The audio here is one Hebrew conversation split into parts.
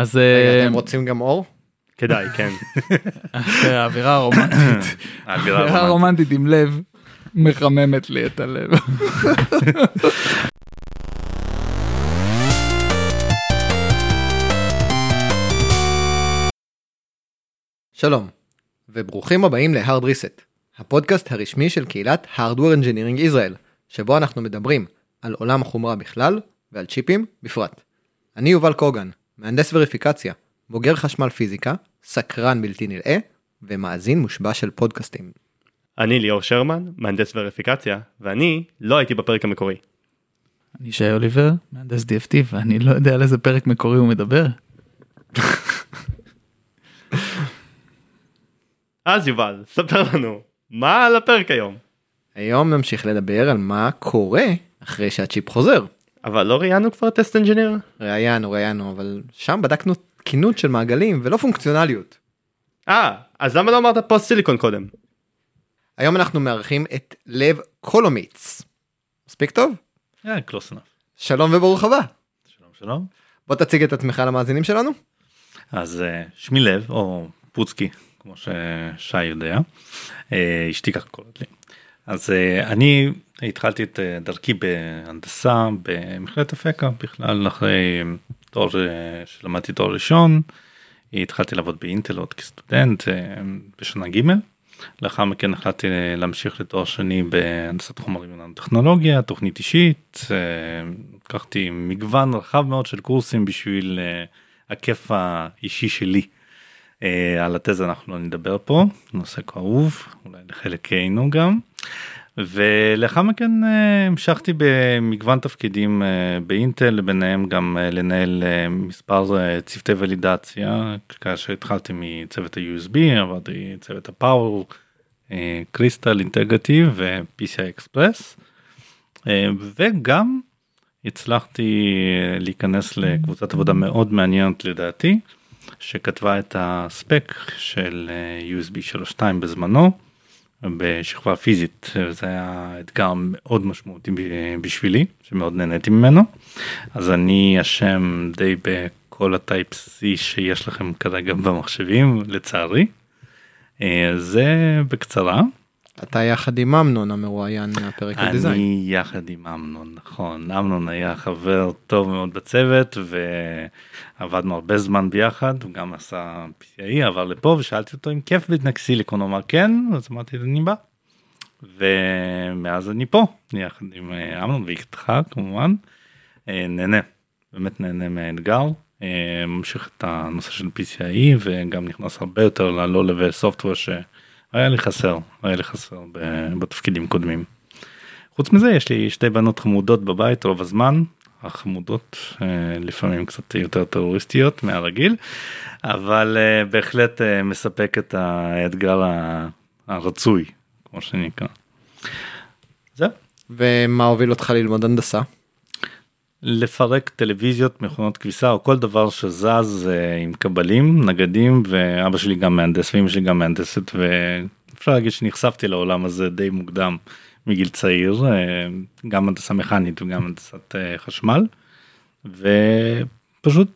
אז רגע, אה, אתם רוצים גם אור? כדאי, כן. האווירה הרומנטית, האווירה הרומנטית. הרומנטית עם לב מחממת לי את הלב. שלום, וברוכים הבאים ל-Hard Reset, הפודקאסט הרשמי של קהילת Hardware Engineering Israel, שבו אנחנו מדברים על עולם החומרה בכלל ועל צ'יפים בפרט. אני יובל קוגן, מהנדס וריפיקציה, בוגר חשמל פיזיקה, סקרן בלתי נראה, ומאזין מושבע של פודקאסטים. אני ליאור שרמן, מהנדס וריפיקציה, ואני לא הייתי בפרק המקורי. אני שי אוליבר, מהנדס DFT, ואני לא יודע על איזה פרק מקורי הוא מדבר. אז יובל, ספר לנו, מה על הפרק היום? היום נמשיך לדבר על מה קורה אחרי שהצ'יפ חוזר. אבל לא ראיינו כבר test engineer? ראיינו, ראיינו, אבל שם בדקנו תקינות של מעגלים ולא פונקציונליות. אה, אז למה לא אמרת post silicon קודם? היום אנחנו מארחים את לב קולומיץ. מספיק טוב? close enough. שלום וברוך הבא. שלום שלום. בוא תציג את עצמך למאזינים שלנו. אז אה, שמי לב או פוצקי כמו ששי יודע. אה, אשתי ככה קוראת לי. אז אה, אני התחלתי את אה, דרכי בהנדסה במכללת אפקה בכלל אחרי תואר אה, שלמדתי תואר ראשון. התחלתי לעבוד באינטל עוד כסטודנט בשנה ג'. לאחר מכן החלטתי להמשיך לתואר שני בהנדסת חומרים וננו-טכנולוגיה, תוכנית אישית, לקחתי מגוון רחב מאוד של קורסים בשביל הכיף האישי שלי. על התזה אנחנו לא נדבר פה, נושא כאוב, אולי לחלקנו גם. ולאחר מכן אה, המשכתי במגוון תפקידים אה, באינטל, ביניהם גם אה, לנהל מספר צוותי ולידציה, כאשר התחלתי מצוות ה-USB, עברתי צוות הפאור, קריסטל אינטגרטיב ו-PCI אקספרס, וגם הצלחתי להיכנס לקבוצת עבודה מאוד מעניינת לדעתי, שכתבה את הספק של USB 3.2 בזמנו. בשכבה פיזית. זה היה אתגר מאוד משמעותי בשבילי שמאוד נהניתי ממנו. אז אני אשם די בכל הטייפ C שיש לכם כרגע במחשבים לצערי. אה, זה בקצרה אתה יחד עם אמנון המרואיין מהפרק הדיזיין. אני יחד עם אמנון נכון. אמנון היה חבר טוב מאוד בצוות ועבדנו הרבה זמן ביחד הוא גם עשה PCI עבר לפה ושאלתי אותו אם כיף להתנק סיליקון הוא אמר כן. אז אמרתי אני בא. ומאז אני פה יחד עם אה, אמנון ואיתך כמובן. אה, נהנה באמת נהנה מהאתגר. אה, ממשיך את הנושא של PCI וגם נכנס הרבה יותר ללא לבל סופטוור שהיה לי חסר היה לי חסר בתפקידים קודמים. חוץ מזה יש לי שתי בנות חמודות בבית רוב הזמן החמודות אה, לפעמים קצת יותר טרוריסטיות מהרגיל אבל אה, בהחלט אה, מספק את האתגר הרצוי כמו שנקרא. זהו. ומה הוביל אותך ללמוד הנדסה? לפרק טלוויזיות מכונות כביסה או כל דבר שזז אה, עם קבלים נגדים ואבא שלי גם מהנדס ואמא שלי גם מהנדסת ואפשר להגיד שנחשפתי לעולם הזה די מוקדם מגיל צעיר אה, גם הנדסה מכנית וגם הנדסת אה, חשמל. ופשוט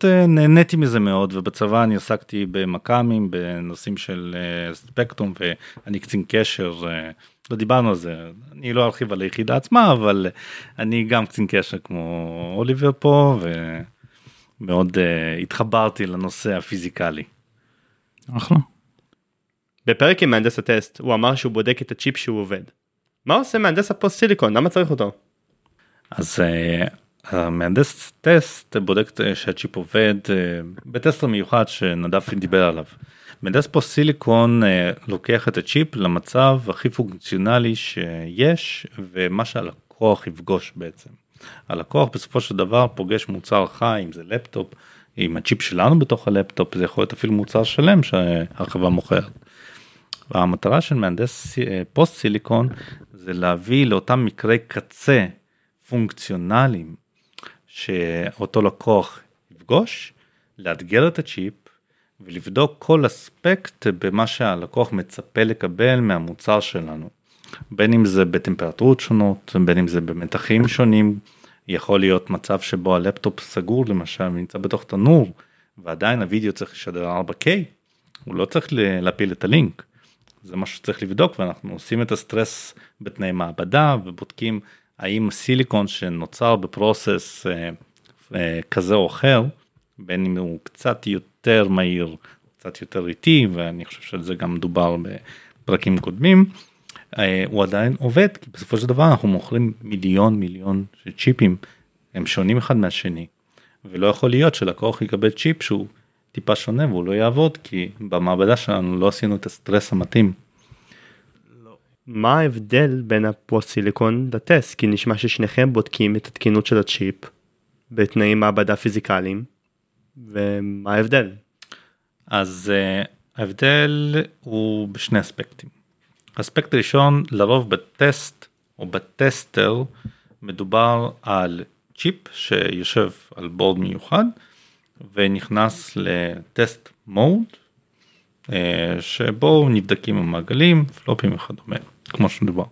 אה, נהניתי מזה מאוד ובצבא אני עסקתי במכ"מים בנושאים של אה, ספקטרום ואני קצין קשר. אה, לא דיברנו על זה אני לא ארחיב על היחידה עצמה אבל אני גם קצין קשר כמו אוליבר פה ומאוד התחברתי לנושא הפיזיקלי. אחלה. בפרק עם מהנדס הטסט הוא אמר שהוא בודק את הצ'יפ שהוא עובד. מה עושה מהנדס ה post silicon? למה צריך אותו? אז המהנדס טסט בודק שהצ'יפ עובד uh, ב tester מיוחד שנדב דיבר עליו. מהנדס post silicon uh, לוקח את הצ'יפ למצב הכי פונקציונלי שיש ומה שהלקוח יפגוש בעצם. הלקוח בסופו של דבר פוגש מוצר חי אם זה לפטופ עם הצ'יפ שלנו בתוך הלפטופ זה יכול להיות אפילו מוצר שלם שהחברה מוכרת. והמטרה של מהנדס אה, post silicon זה להביא לאותם מקרי קצה פונקציונליים שאותו לקוח יפגוש, לאתגר את הצ'יפ ולבדוק כל אספקט במה שהלקוח מצפה לקבל מהמוצר שלנו. בין אם זה בטמפרטורות שונות, בין אם זה במתחים שונים, יכול להיות מצב שבו הלפטופ סגור למשל ונמצא בתוך תנור ועדיין הוידאו צריך לשדר 4K, הוא לא צריך להפיל את הלינק. זה משהו שצריך לבדוק ואנחנו עושים את הסטרס בתנאי מעבדה ובודקים האם סיליקון שנוצר ב process אה, אה, כזה או אחר, בין אם הוא קצת יותר מהיר, קצת יותר איטי ואני חושב שעל זה גם דובר בפרקים קודמים, אה, הוא עדיין עובד כי בסופו של דבר אנחנו מוכרים מיליון מיליון של צ'יפים הם שונים אחד מהשני ולא יכול להיות שלקוח יקבל צ'יפ שהוא טיפה שונה והוא לא יעבוד כי במעבדה שלנו לא עשינו את הסטרס המתאים. מה ההבדל בין ה post silicon ל test? כי נשמע ששניכם בודקים את התקינות של הצ'יפ בתנאי מעבדה פיזיקליים, ומה ההבדל? אז uh, ההבדל הוא בשני אספקטים. אספקט ראשון לרוב בטסט או ב tester מדובר על צ'יפ שיושב על board מיוחד ונכנס ל test mode אה, שבו נבדקים המעגלים, פלופים וכדומה, כמו שמדובר.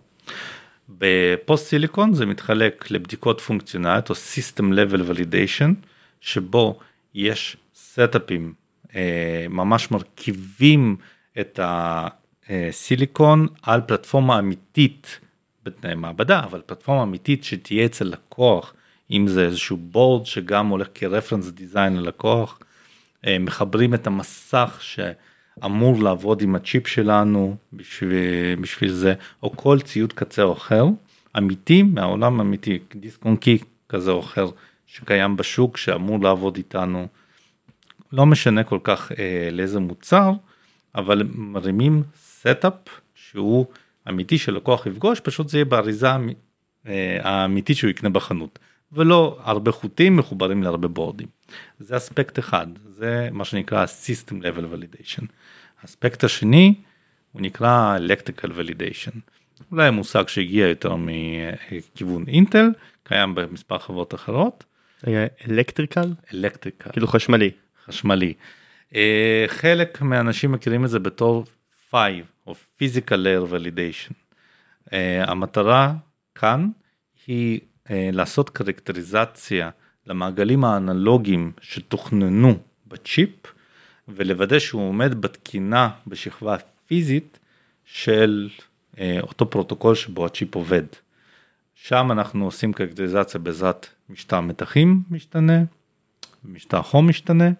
ב post silicon זה מתחלק לבדיקות פונקציונליות או System Level Validation, שבו יש סטאפים, אה, ממש מרכיבים את הסיליקון על פלטפורמה אמיתית בתנאי מעבדה, אבל פלטפורמה אמיתית שתהיה אצל לקוח, אם זה איזשהו בורד שגם הולך כרפרנס דיזיין ללקוח, אה, מחברים את המסך ש... אמור לעבוד עם הצ'יפ שלנו בשביל, בשביל זה, או כל ציוד קצה או אחר, אמיתי, מהעולם אמיתי, דיסק און קי כזה או אחר שקיים בשוק, שאמור לעבוד איתנו. לא משנה כל כך אה, לאיזה מוצר, אבל מרימים setup שהוא אמיתי שלקוח יפגוש, פשוט זה יהיה באריזה אה, האמיתית שהוא יקנה בחנות. ולא הרבה חוטים מחוברים להרבה board ים. זה אספקט אחד, זה מה שנקרא System Level Validation. האספקט השני הוא נקרא Electrical Validation. אולי המושג שהגיע יותר מכיוון אינטל, קיים במספר חברות אחרות. אלקטריקל? אלקטריקל. כאילו חשמלי. חשמלי. אה, חלק מהאנשים מכירים את זה בתור 5 או Physical Layer Validation. אה, המטרה כאן היא לעשות קרקטריזציה למעגלים האנלוגיים שתוכננו בצ'יפ ולוודא שהוא עומד בתקינה בשכבה פיזית של אה, אותו פרוטוקול שבו הצ'יפ עובד. שם אנחנו עושים characterization בעזרת משטר מתחים משתנה, משטר חום משתנה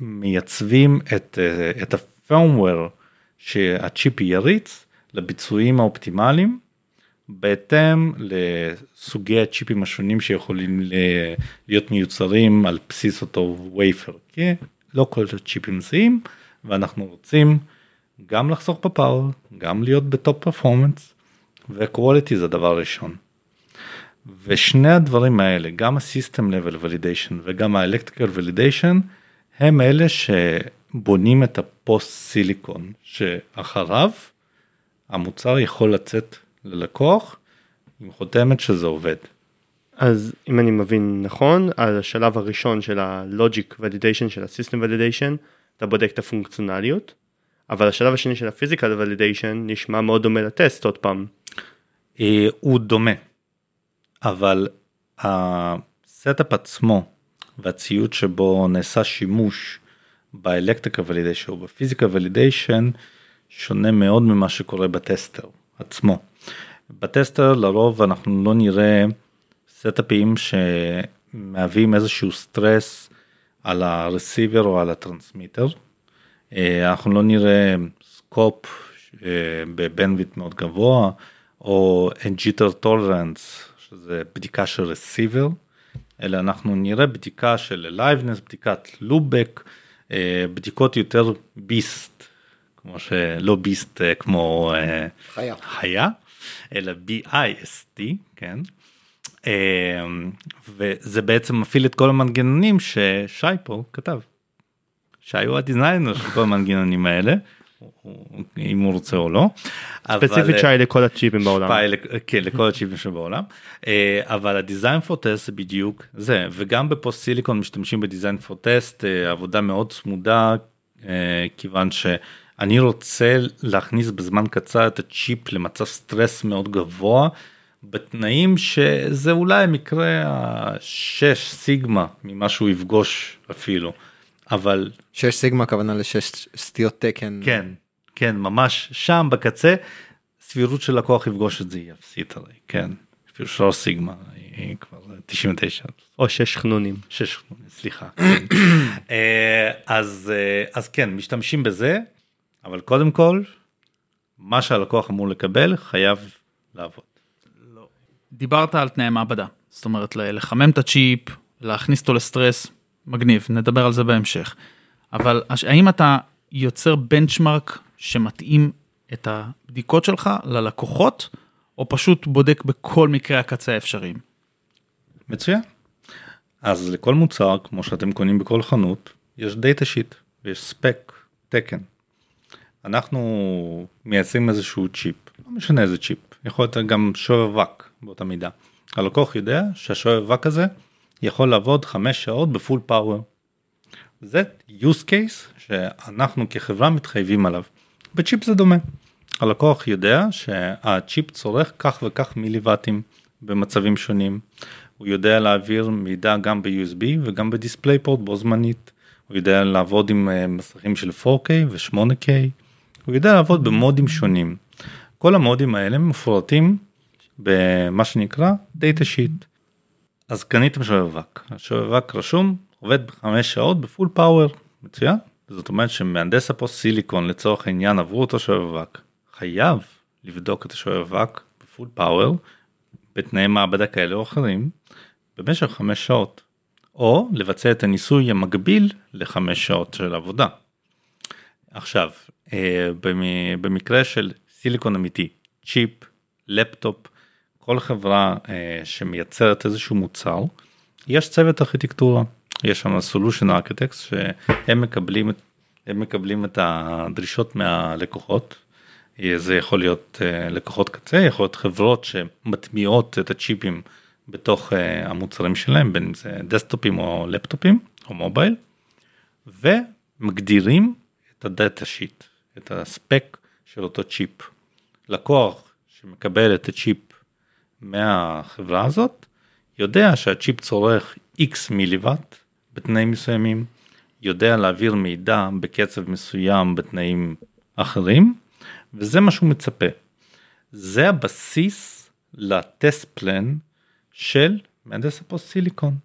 ומייצבים את, אה, את ה-firmware שהצ'יפ יריץ לביצועים האופטימליים בהתאם לסוגי הצ'יפים השונים שיכולים להיות מיוצרים על בסיס אותו wafer, כי לא כל הצ'יפים זהים ואנחנו רוצים גם לחסוך ב power, גם להיות ב top performance ו quality זה דבר ראשון. ושני הדברים האלה, גם ה-System Level Validation וגם ה-Electrical Validation, הם אלה שבונים את ה post silicon שאחריו המוצר יכול לצאת ללקוח עם חותמת שזה עובד. אז אם אני מבין נכון, על השלב הראשון של ה-Logic Validation של ה-System Validation, אתה בודק את הפונקציונליות, אבל השלב השני של ה-Physical Validation נשמע מאוד דומה לטסט עוד פעם. אה, הוא דומה, אבל ה setup עצמו והציוד שבו נעשה שימוש ב electrical validation או ב physical validation שונה מאוד ממה שקורה ב tester עצמו. ב tester לרוב אנחנו לא נראה setup ים שמהווים איזשהו סטרס על ה receiver או על ה transmitter. אה, אנחנו לא נראה scope אה, ב bandwidth מאוד גבוה או jitter tolerance שזה בדיקה של receiver אלא אנחנו נראה בדיקה של aliveness בדיקת loopback אה, בדיקות יותר BIST כמו שלא beast כמו חיה. חיה אלא B-I-S-T, כן? אמ, וזה בעצם מפעיל את כל המנגנונים ששי פה כתב. שי הוא ה designer של כל המנגנונים האלה. אם הוא רוצה או לא. ספציפית שי לכל הצ'יפים בעולם. כן לכל הצ'יפים שבעולם. אה, אבל ה design for test זה בדיוק זה וגם ב post silicon משתמשים ב design for test עבודה מאוד צמודה אה, כיוון ש... אני רוצה להכניס בזמן קצר את הצ'יפ למצב סטרס מאוד גבוה בתנאים שזה אולי מקרה השש סיגמה ממה שהוא יפגוש אפילו אבל 6 סיגמה הכוונה לשש סטיות תקן. כן כן ממש שם בקצה סבירות של לקוח יפגוש את זה היא אפסית הרי כן אפילו שלוש סיגמה היא כבר 99 או שש חנונים. שש סליחה כן. אה, אז אה, אז כן משתמשים בזה אבל קודם כל מה שהלקוח אמור לקבל חייב לעבוד. דיברת על תנאי מעבדה, זאת אומרת לחמם את הצ'יפ, להכניס אותו לסטרס, מגניב, נדבר על זה בהמשך. אבל האם אתה יוצר בנצ'מרק שמתאים את הבדיקות שלך ללקוחות, או פשוט בודק בכל מקרה הקצה האפשריים? מצוין. אז לכל מוצר כמו שאתם קונים בכל חנות יש data sheet ויש spec תקן. אנחנו מייצרים איזשהו צ'יפ לא משנה איזה צ'יפ יכול להיות גם שואב אבק באותה מידה. הלקוח יודע שהשואב אבק הזה יכול לעבוד 5 שעות ב full power. זה use case שאנחנו כחברה מתחייבים עליו. בצ'יפ זה דומה. הלקוח יודע שהצ'יפ צורך כך וכך מיליוואטים במצבים שונים. הוא יודע להעביר מידע גם ב-USB וגם בדיספליי פורט בו זמנית. הוא יודע לעבוד עם אה, מסכים של 4K ו-8K. הוא יודע לעבוד במודים שונים. כל המודים האלה מפורטים במה שנקרא data sheet. אז קניתם שואב אבק, השואב אבק רשום עובד בחמש שעות ב full power, מצוין. זאת אומרת שמהנדס ה post silicon לצורך העניין עבור אותו שואב אבק, חייב לבדוק את השואב אבק ב full power בתנאי מעבדה כאלה או אחרים במשך חמש שעות, או לבצע את הניסוי המקביל לחמש שעות של עבודה. עכשיו, אה, במ- במקרה של סיליקון אמיתי, צ'יפ, לפטופ, כל חברה אה, שמייצרת איזשהו מוצר, יש צוות ארכיטקטורה, יש שם solution architects שהם מקבלים, הם מקבלים את הדרישות מהלקוחות. אה, זה יכול להיות לקוחות קצה, יכול להיות חברות שמטמיעות את הצ'יפים בתוך המוצרים שלהם, בין אם זה דסקטופים או לפטופים או מובייל, ומגדירים את הדאטה שיט, את הספק של אותו צ'יפ. לקוח שמקבל את הצ'יפ מהחברה הזאת, יודע שהצ'יפ צורך x מיליוואט בתנאים מסוימים, יודע להעביר מידע בקצב מסוים בתנאים אחרים, וזה מה שהוא מצפה. זה הבסיס לטסט פלן של מהנדס הפוסט סיליקון.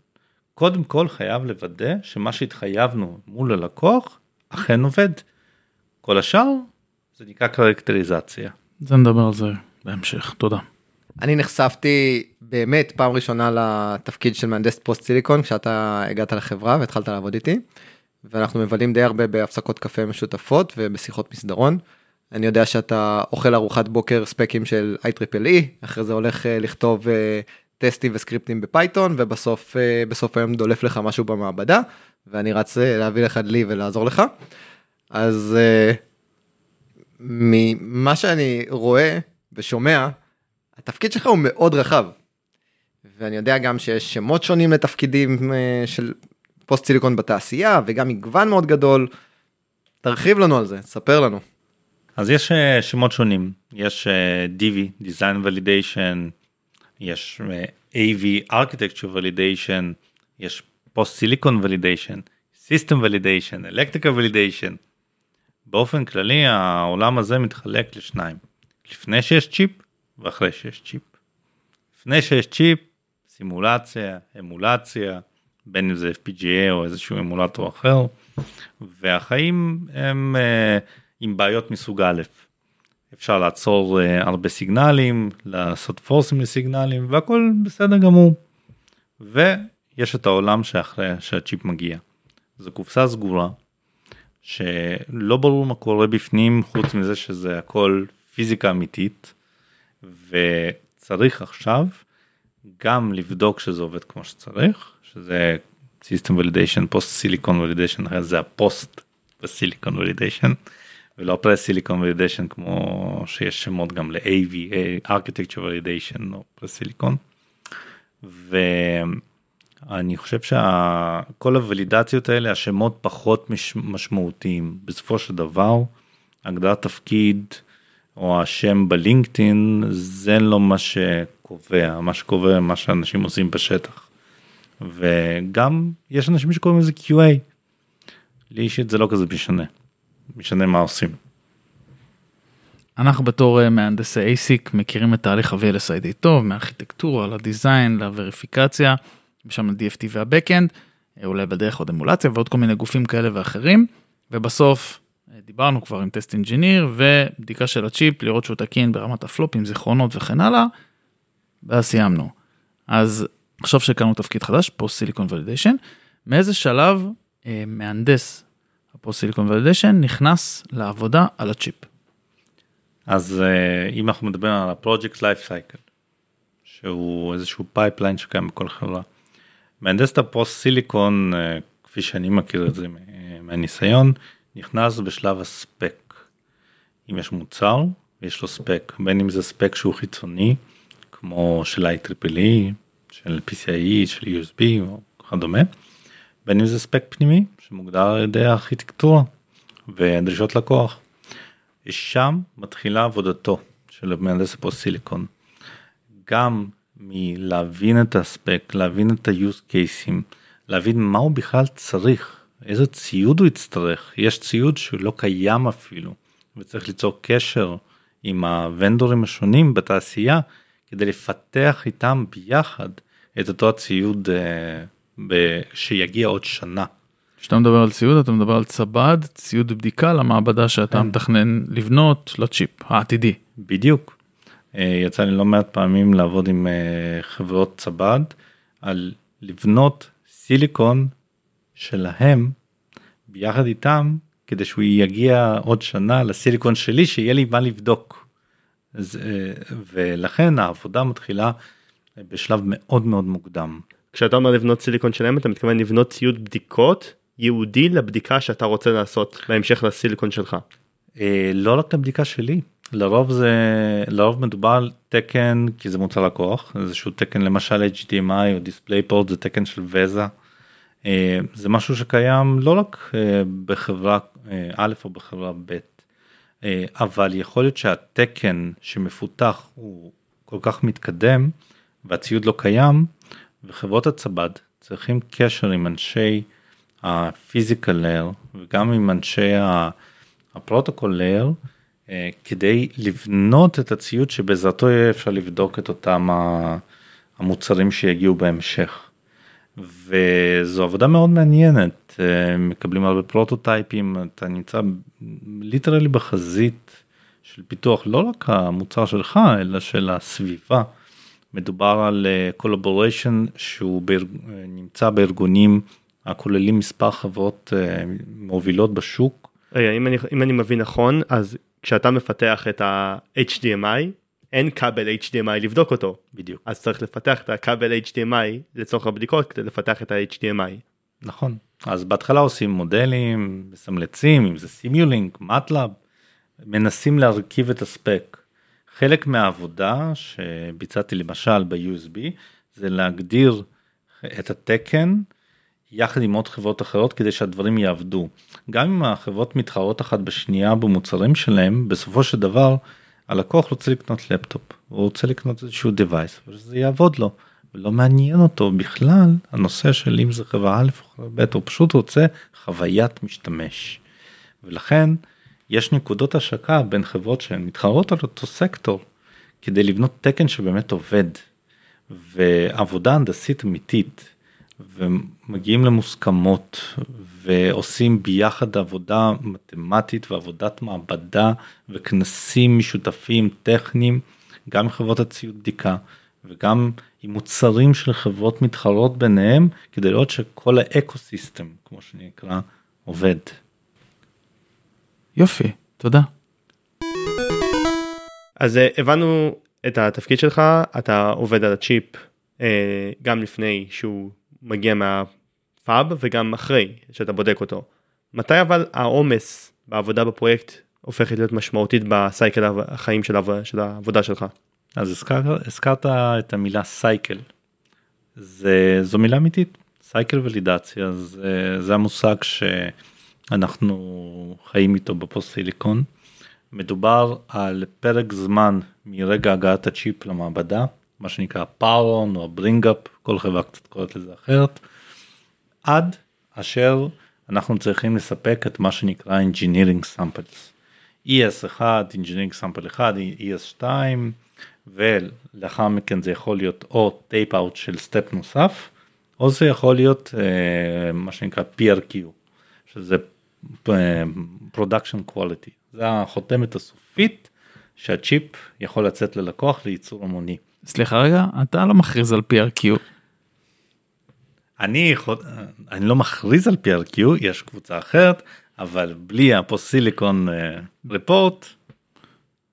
קודם כל חייב לוודא שמה שהתחייבנו מול הלקוח אכן עובד. כל השאר זה נקרא קרקטריזציה. זה נדבר על זה בהמשך, תודה. אני נחשפתי באמת פעם ראשונה לתפקיד של מהנדס post silicon כשאתה הגעת לחברה והתחלת לעבוד איתי. ואנחנו מבלים די הרבה בהפסקות קפה משותפות ובשיחות מסדרון. אני יודע שאתה אוכל ארוחת בוקר ספקים של IEEE, אחרי זה הולך אה, לכתוב אה, טסטים וסקריפטים ב Python ובסוף אה, בסוף היום דולף לך משהו במעבדה ואני רץ להביא לך דלי ולעזור לך. אז אה, ממה שאני רואה ושומע, התפקיד שלך הוא מאוד רחב. ואני יודע גם שיש שמות שונים לתפקידים אה, של פוסט סיליקון בתעשייה וגם מגוון מאוד גדול. תרחיב לנו על זה, ספר לנו. אז יש אה, שמות שונים, יש אה, DV, Design Validation, יש אה, AV, Architecture Validation, יש Post Silicon Validation, System Validation, Electrical Validation. באופן כללי העולם הזה מתחלק לשניים, לפני שיש צ'יפ ואחרי שיש צ'יפ. לפני שיש צ'יפ, סימולציה, אמולציה, בין אם זה FPGA או איזשהו אמולטור אחר, והחיים הם אה, עם בעיות מסוג א'. אפשר לעצור אה, הרבה סיגנלים, לעשות פורסים לסיגנלים והכל בסדר גמור. ויש את העולם שאחרי שהצ'יפ מגיע. זו קופסה סגורה שלא ברור מה קורה בפנים חוץ מזה שזה הכל פיזיקה אמיתית וצריך עכשיו גם לבדוק שזה עובד כמו שצריך שזה System Validation, Post Silicon Validation, זה הפוסט בסיליקון ולידיישן ולא פרס סיליקון ולידיישן כמו שיש שמות גם ל-AV, Architecture Validation או פרס סיליקון. ואני חושב שכל הוולידציות האלה השמות פחות מש, משמעותיים בסופו של דבר הגדרת תפקיד או השם בלינקדאין זה לא מה קובע, מה שקובע מה שאנשים עושים בשטח. וגם יש אנשים שקוראים לזה QA. לי אישית זה לא כזה משנה, משנה מה עושים. אנחנו בתור אה, מהנדסי ASIC מכירים את תהליך ה-VLSI די טוב, מהארכיטקטורה ל design, לווריפיקציה, משם ל-DFT וה-Backend, אה, אולי בדרך עוד אמולציה ועוד כל מיני גופים כאלה ואחרים, ובסוף אה, דיברנו כבר עם test engineer ובדיקה של הצ'יפ, לראות שהוא תקין ברמת הפלופים, זיכרונות וכן הלאה, ואז סיימנו. אז עכשיו שהקמנו תפקיד חדש, post silicon validation, מאיזה שלב אה, מהנדס ה post silicon validation נכנס לעבודה על הצ'יפ? אז uh, אם אנחנו מדברים על ה project life cycle, שהוא איזשהו pipeline שקיים בכל חברה. מהנדס ה post silicon, uh, כפי שאני מכיר את זה מהניסיון, נכנס בשלב ה spec. אם יש מוצר, יש לו ספק, בין אם זה ספק שהוא חיצוני, כמו של IEEE, של PCIe, של USB או כדומה, בין אם זה ספק פנימי, שמוגדר על ידי הארכיטקטורה ודרישות לקוח. שם מתחילה עבודתו של מהנדס הפוסט סיליקון. גם מלהבין את הספק, להבין את ה-use cases, להבין מה הוא בכלל צריך, איזה ציוד הוא יצטרך, יש ציוד שהוא לא קיים אפילו, וצריך ליצור קשר עם הוונדורים השונים בתעשייה כדי לפתח איתם ביחד את אותו הציוד uh, שיגיע עוד שנה. כשאתה מדבר על ציוד אתה מדבר על צבד ציוד בדיקה למעבדה שאתה כן. מתכנן לבנות לצ'יפ העתידי. בדיוק. אה, יצא לי לא מעט פעמים לעבוד עם אה, חברות צבד על לבנות סיליקון שלהם ביחד איתם כדי שהוא יגיע עוד שנה לסיליקון שלי שיהיה לי מה לבדוק. אז, אה, ולכן העבודה מתחילה בשלב מאוד מאוד מוקדם. כשאתה אומר לבנות סיליקון שלהם אתה מתכוון לבנות ציוד בדיקות ייעודי לבדיקה שאתה רוצה לעשות בהמשך לסיליקון שלך. לא רק לבדיקה שלי לרוב זה לרוב מדובר על תקן כי זה מוצר לקוח איזשהו תקן למשל HDMI או דיספליי פורט זה תקן של וזה. אה, זה משהו שקיים לא רק אה, בחברה א' או בחברה ב' אבל יכול להיות שהתקן שמפותח הוא כל כך מתקדם והציוד לא קיים וחברות הצבד צריכים קשר עם אנשי הפיזיקל layer וגם עם אנשי ה protocol layer אה, כדי לבנות את הציוד שבעזרתו יהיה אפשר לבדוק את אותם המוצרים שיגיעו בהמשך. וזו עבודה מאוד מעניינת, אה, מקבלים הרבה פרוטוטייפים, אתה נמצא literally בחזית של פיתוח לא רק המוצר שלך אלא של הסביבה. מדובר על collaboration אה, שהוא נמצא בארגונים הכוללים מספר חברות אה, מובילות בשוק. רגע, אם אני, אם אני מבין נכון, אז כשאתה מפתח את ה-HDMI, אין כבל HDMI לבדוק אותו. בדיוק. אז צריך לפתח את הכבל HDMI לצורך הבדיקות כדי לפתח את ה-HDMI. נכון. אז בהתחלה עושים מודלים, מסמלצים, אם זה סימיולינק, מטלאב, מנסים להרכיב את הספק. חלק מהעבודה שביצעתי למשל ב-USB זה להגדיר את התקן יחד עם עוד חברות אחרות כדי שהדברים יעבדו. גם אם החברות מתחרות אחת בשנייה במוצרים שלהם, בסופו של דבר הלקוח רוצה לקנות לפטופ, הוא רוצה לקנות איזשהו device, ושזה יעבוד לו, ולא מעניין אותו בכלל הנושא של אם זה חברה א' או חברה ב', הוא פשוט רוצה חוויית משתמש. ולכן יש נקודות השקה בין חברות שהן מתחרות על אותו סקטור, כדי לבנות תקן שבאמת עובד, ועבודה הנדסית אמיתית. ומגיעים למוסכמות ועושים ביחד עבודה מתמטית ועבודת מעבדה וכנסים משותפים טכניים גם עם חברות הציוד בדיקה וגם עם מוצרים של חברות מתחרות ביניהם כדי לראות שכל האקו סיסטם כמו שנקרא עובד. יופי תודה. אז אה, הבנו את התפקיד שלך אתה עובד על הצ'יפ אה, גם לפני שהוא מגיע מהפאב וגם אחרי שאתה בודק אותו. מתי אבל העומס בעבודה בפרויקט הופכת להיות משמעותית בסייקל החיים של, העבודה, של העבודה שלך? אז הזכר, הזכרת את המילה סייקל. זה, זו מילה אמיתית, סייקל ולידציה, זה, זה המושג שאנחנו חיים איתו ב post silicon. מדובר על פרק זמן מרגע הגעת הצ'יפ למעבדה מה שנקרא power on או bring up, כל חברה קצת קוראת לזה אחרת, עד אשר אנחנו צריכים לספק את מה שנקרא Engineering Samples. ES1, Engineering Sample 1, ES2, ולאחר מכן זה יכול להיות או tape out של step נוסף, או זה יכול להיות uh, מה שנקרא PRQ, שזה uh, Production Quality, זה החותמת הסופית שהצ'יפ יכול לצאת ללקוח לייצור המוני. סליחה רגע, אתה לא מכריז על PRQ. אני, אני לא מכריז על PRQ, יש קבוצה אחרת, אבל בלי הפוסיליקון רפורט,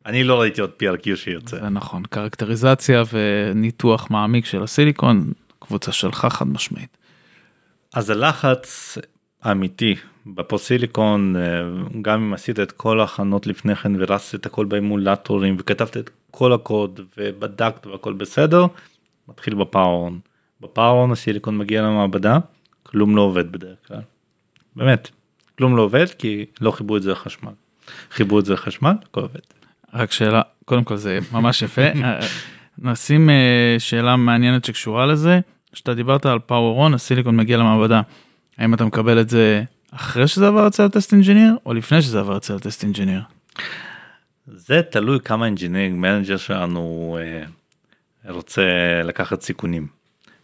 אני לא ראיתי עוד PRQ שיוצא. זה נכון, קרקטריזציה וניתוח מעמיק של הסיליקון, קבוצה שלך חד משמעית. אז הלחץ האמיתי בפוסיליקון, גם אם עשית את כל ההכנות לפני כן ורצת את הכל באמולטורים וכתבת את כל הקוד ובדקת והכל בסדר, מתחיל בפאורון. בפאורון הסיליקון מגיע למעבדה, כלום לא עובד בדרך כלל. באמת, כלום לא עובד כי לא חיברו את זה לחשמל. חיברו את זה לחשמל, הכל עובד. רק שאלה, קודם כל זה ממש יפה. נשים אה, שאלה מעניינת שקשורה לזה, כשאתה דיברת על power on, הסיליקון מגיע למעבדה. האם אתה מקבל את זה אחרי שזה עבר אצל ה test engineer או לפני שזה עבר אצל ה test engineer? זה תלוי כמה engineering manager שלנו אה, רוצה לקחת סיכונים.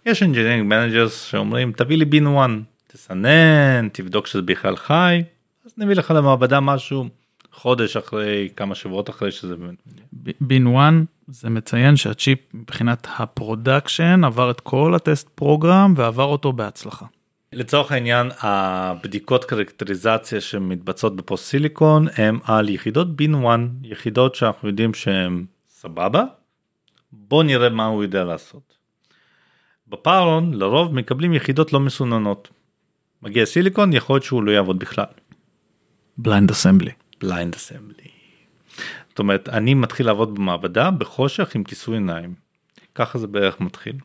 יש engineering managers שאומרים תביא לי bin 1 תסנן תבדוק שזה בכלל חי אז נביא לך למעבדה משהו חודש אחרי כמה שבועות אחרי שזה bin 1 זה מציין שהצ'יפ מבחינת ה production עבר את כל ה test program ועבר אותו בהצלחה. לצורך העניין הבדיקות קרקטריזציה שמתבצעות ב post silicon הם על יחידות bin 1 יחידות שאנחנו יודעים שהן סבבה בוא נראה מה הוא יודע לעשות. ב power on לרוב מקבלים יחידות לא מסוננות. מגיע סיליקון יכול להיות שהוא לא יעבוד בכלל. blind assembly. blind assembly. זאת אומרת אני מתחיל לעבוד במעבדה בחושך עם כיסוי עיניים. ככה זה בערך מתחיל.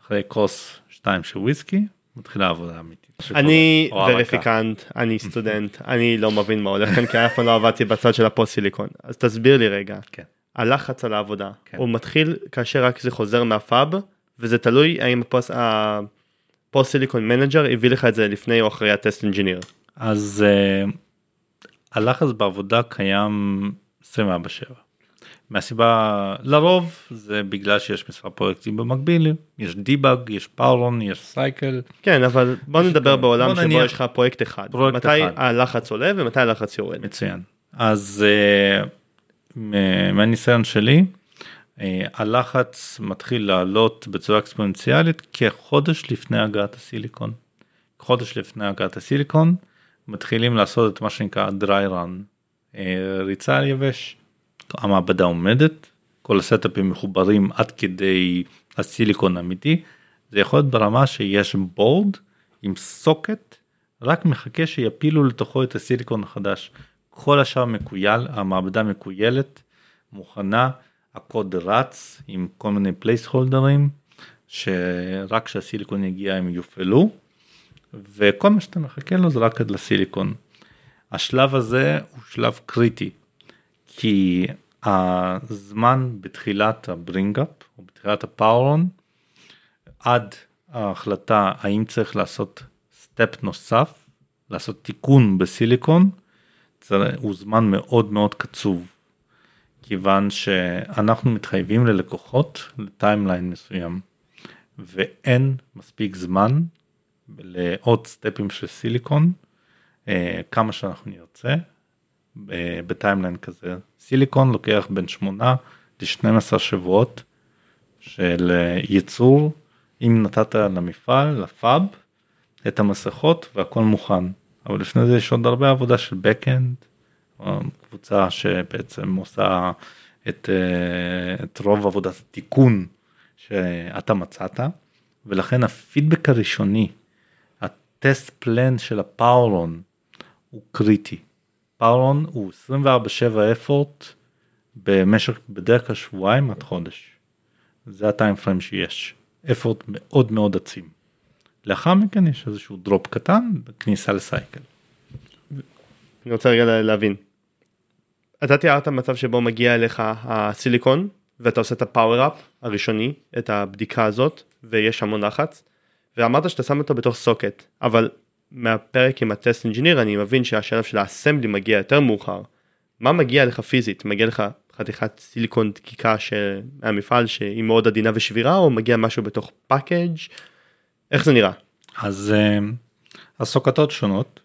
אחרי כוס 2 של וויסקי מתחילה עבודה אמיתית. אני וריפיקנט, אני סטודנט, אני לא מבין מה הולך כאן כי אף פעם לא עבדתי בצד של ה post silicon. אז תסביר לי רגע. כן. הלחץ על העבודה כן. הוא מתחיל כאשר רק זה חוזר מה fab וזה תלוי האם ה post, ה post silicon manager הביא לך את זה לפני או אחרי ה test engineer. אז uh, הלחץ בעבודה קיים 24/7. מהסיבה לרוב זה בגלל שיש מספר פרויקטים במקביל יש דיבאג יש פאורון יש סייקל כן אבל בוא נדבר בעולם בוא שבו נניח- יש לך פרויקט אחד. פרויקט מתי אחד. הלחץ עולה ומתי הלחץ יורד. מצוין אז uh, מהניסיון שלי uh, הלחץ מתחיל לעלות בצורה אקספוננציאלית כחודש לפני הגעת הסיליקון. חודש לפני הגעת הסיליקון מתחילים לעשות את מה שנקרא dry run uh, ריצה על יבש. המעבדה עומדת כל הסטאפים מחוברים עד כדי הסיליקון האמיתי זה יכול להיות ברמה שיש בורד עם סוקט רק מחכה שיפילו לתוכו את הסיליקון החדש. כל השאר מקוייל, המעבדה מקוילת, מוכנה, הקוד רץ עם כל מיני פלייסהולדרים, שרק כשהסיליקון יגיע הם יופעלו, וכל מה שאתה מחכה לו זה רק עד לסיליקון. השלב הזה הוא שלב קריטי, כי הזמן בתחילת ה bring up, או בתחילת ה power on, עד ההחלטה האם צריך לעשות step נוסף, לעשות תיקון בסיליקון, הוא זמן מאוד מאוד קצוב. כיוון שאנחנו מתחייבים ללקוחות ל timeline מסוים, ואין מספיק זמן לעוד סטפים של סיליקון, אה, כמה שאנחנו נרצה, ב timeline כזה. סיליקון לוקח בין 8 ל-12 שבועות של אה, ייצור, אם נתת למפעל, ל fab, את המסכות והכל מוכן. אבל לפני זה יש עוד הרבה עבודה של backend, או קבוצה שבעצם עושה את, אה, את רוב עבודת התיקון שאתה מצאת, ולכן הפידבק הראשוני, הטסט פלן של הפאורון הוא קריטי. פאורון הוא 24/7 אפורט במשך בדרך כלל שבועיים עד חודש. זה הטיים פריים שיש. אפורט מאוד מאוד עצים. לאחר מכן יש איזשהו דרופ קטן בכניסה לסייקל. אני רוצה רגע לה- להבין. אתה תיארת מצב שבו מגיע אליך הסיליקון ואתה עושה את ה power-up הראשוני, את הבדיקה הזאת, ויש המון לחץ, ואמרת שאתה שם אותו בתוך socket, אבל מהפרק עם ה test engineer אני מבין שהשלב של ה assembly מגיע יותר מאוחר. מה מגיע לך פיזית? מגיע לך חתיכת סיליקון דקיקה מהמפעל שהיא מאוד עדינה ושבירה, או מגיע משהו בתוך package? איך זה נראה? אז אה, הסוקתות שונות,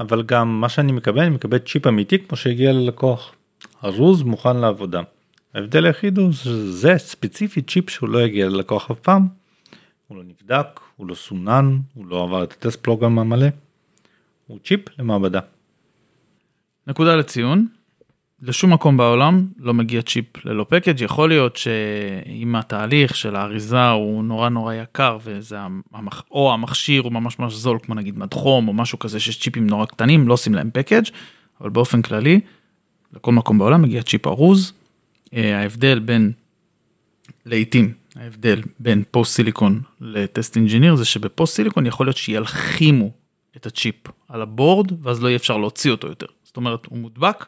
אבל גם מה שאני מקבל, אני מקבל צ'יפ אמיתי כמו שהגיע ללקוח. ארוז מוכן לעבודה. ההבדל היחיד הוא שזה ספציפית צ'יפ שהוא לא יגיע ללקוח אף פעם. הוא לא נבדק, הוא לא סונן, הוא לא עבר את ה test program המלא. הוא צ'יפ למעבדה. נקודה לציון, לשום מקום בעולם לא מגיע צ'יפ ללא package יכול להיות שאם התהליך של האריזה הוא נורא נורא יקר וזה המח... או המכשיר הוא ממש ממש זול כמו נגיד מדחום או משהו כזה שיש צ'יפים נורא קטנים לא עושים להם package אבל באופן כללי לכל מקום בעולם מגיע צ'יפ ארוז. אה, ההבדל בין לעיתים ההבדל בין post silicon ל test engineer זה שב post silicon יכול להיות שילחימו את הצ'יפ על ה board ואז לא יהיה אפשר להוציא אותו יותר זאת אומרת הוא מודבק.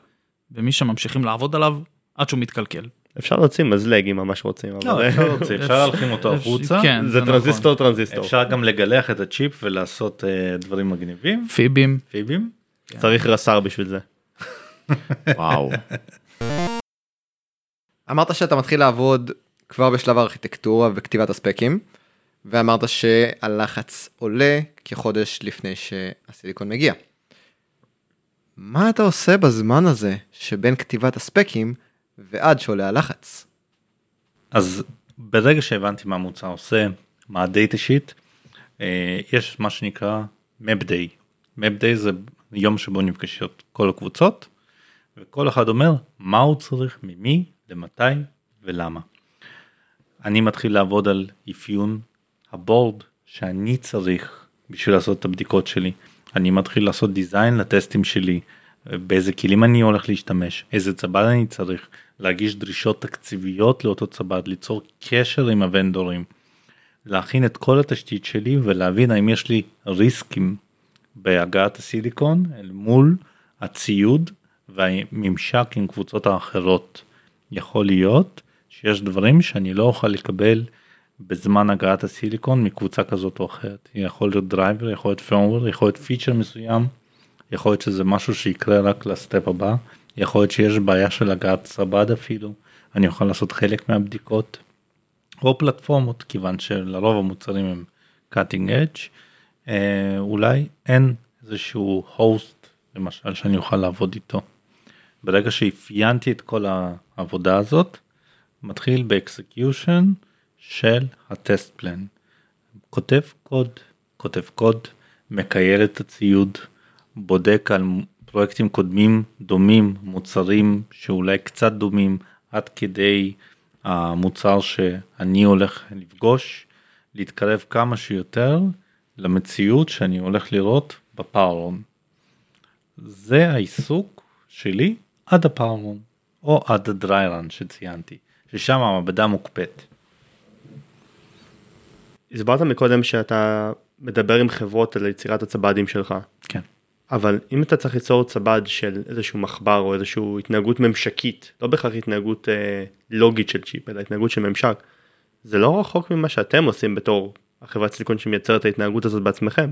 ומשם ממשיכים לעבוד עליו עד שהוא מתקלקל. אפשר להוציא מזלג אם ממש רוצים. לא, אפשר להוציא, אפשר להלחים אותו החוצה. כן, זה טרנזיסטור טרנזיסטור. אפשר גם לגלח את הצ'יפ ולעשות אה, דברים מגניבים. FIB ים. FIB ים. צריך לייזר בשביל זה. וואו. אמרת שאתה מתחיל לעבוד כבר בשלב הארכיטקטורה וכתיבת הספקים, ואמרת שהלחץ עולה כחודש לפני שהסיליקון מגיע. מה אתה עושה בזמן הזה שבין כתיבת הספקים ועד שעולה הלחץ? אז ברגע שהבנתי מה המוצר עושה, מה הדאטה שיט, יש מה שנקרא map day. map day זה יום שבו נפגשות כל הקבוצות, וכל אחד אומר מה הוא צריך, ממי, למתי ולמה. אני מתחיל לעבוד על אפיון הבורד שאני צריך בשביל לעשות את הבדיקות שלי. אני מתחיל לעשות דיזיין לטסטים שלי, באיזה כלים אני הולך להשתמש, איזה צב"ד אני צריך, להגיש דרישות תקציביות לאותו צב"ד, ליצור קשר עם הוונדורים, להכין את כל התשתית שלי ולהבין האם יש לי ריסקים בהגעת הסיליקון אל מול הציוד והממשק עם קבוצות האחרות. יכול להיות שיש דברים שאני לא אוכל לקבל בזמן הגעת הסיליקון מקבוצה כזאת או אחרת. יכול להיות driver, יכול להיות firmware, יכול להיות feature מסוים, יכול להיות שזה משהו שיקרה רק ל step הבא, יכול להיות שיש בעיה של הגעת צב"ד אפילו, אני אוכל לעשות חלק מהבדיקות, או פלטפורמות, כיוון שלרוב המוצרים הם cutting edge, אה, אולי אין איזשהו host למשל שאני אוכל לעבוד איתו. ברגע שאפיינתי את כל העבודה הזאת, מתחיל ב execution, של ה test plan. כותב קוד, כותב קוד, מקייל את הציוד, בודק על פרויקטים קודמים דומים, מוצרים שאולי קצת דומים עד כדי המוצר שאני הולך לפגוש, להתקרב כמה שיותר למציאות שאני הולך לראות בפאורון. זה העיסוק שלי עד הפאורון או עד הדריירן שציינתי, ששם המעבדה מוקפאת. הסברת מקודם שאתה מדבר עם חברות על יצירת הצבדים שלך. כן. אבל אם אתה צריך ליצור צבד של איזשהו מחבר או איזושהי התנהגות ממשקית, לא בהכרח התנהגות אה, לוגית של צ'יפ, אלא התנהגות של ממשק, זה לא רחוק ממה שאתם עושים בתור החברת סיליקון שמייצרת את ההתנהגות הזאת בעצמכם.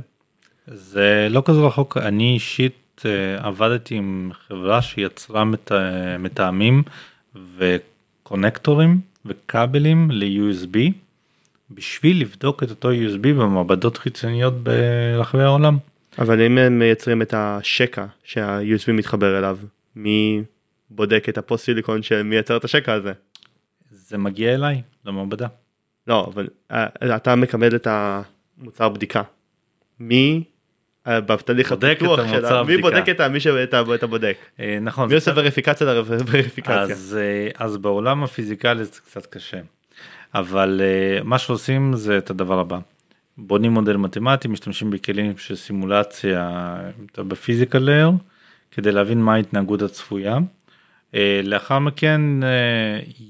זה לא כזה רחוק, אני אישית אה, עבדתי עם חברה שיצרה מת, מתאמים וקונקטורים וכבלים ל-USB. בשביל לבדוק את אותו USB במעבדות חיצוניות ברחבי העולם. אבל אם הם מייצרים את השקע שה-USB מתחבר אליו, מי בודק את הפוסט סיליקון שמייצר את השקע הזה? זה מגיע אליי למעבדה. לא, אבל אה, אתה מקבל את המוצר בדיקה. מי בתהליך הפיתוח שלה, מי בודק את מי שאתה בודק. אה, נכון. מי עושה וריפיקציה לווריפיקציה. אז בעולם הפיזיקלי זה קצת קשה. אבל מה שעושים זה את הדבר הבא. בונים מודל מתמטי, משתמשים בכלים של סימולציה ב physical layer, כדי להבין מה ההתנהגות הצפויה. לאחר מכן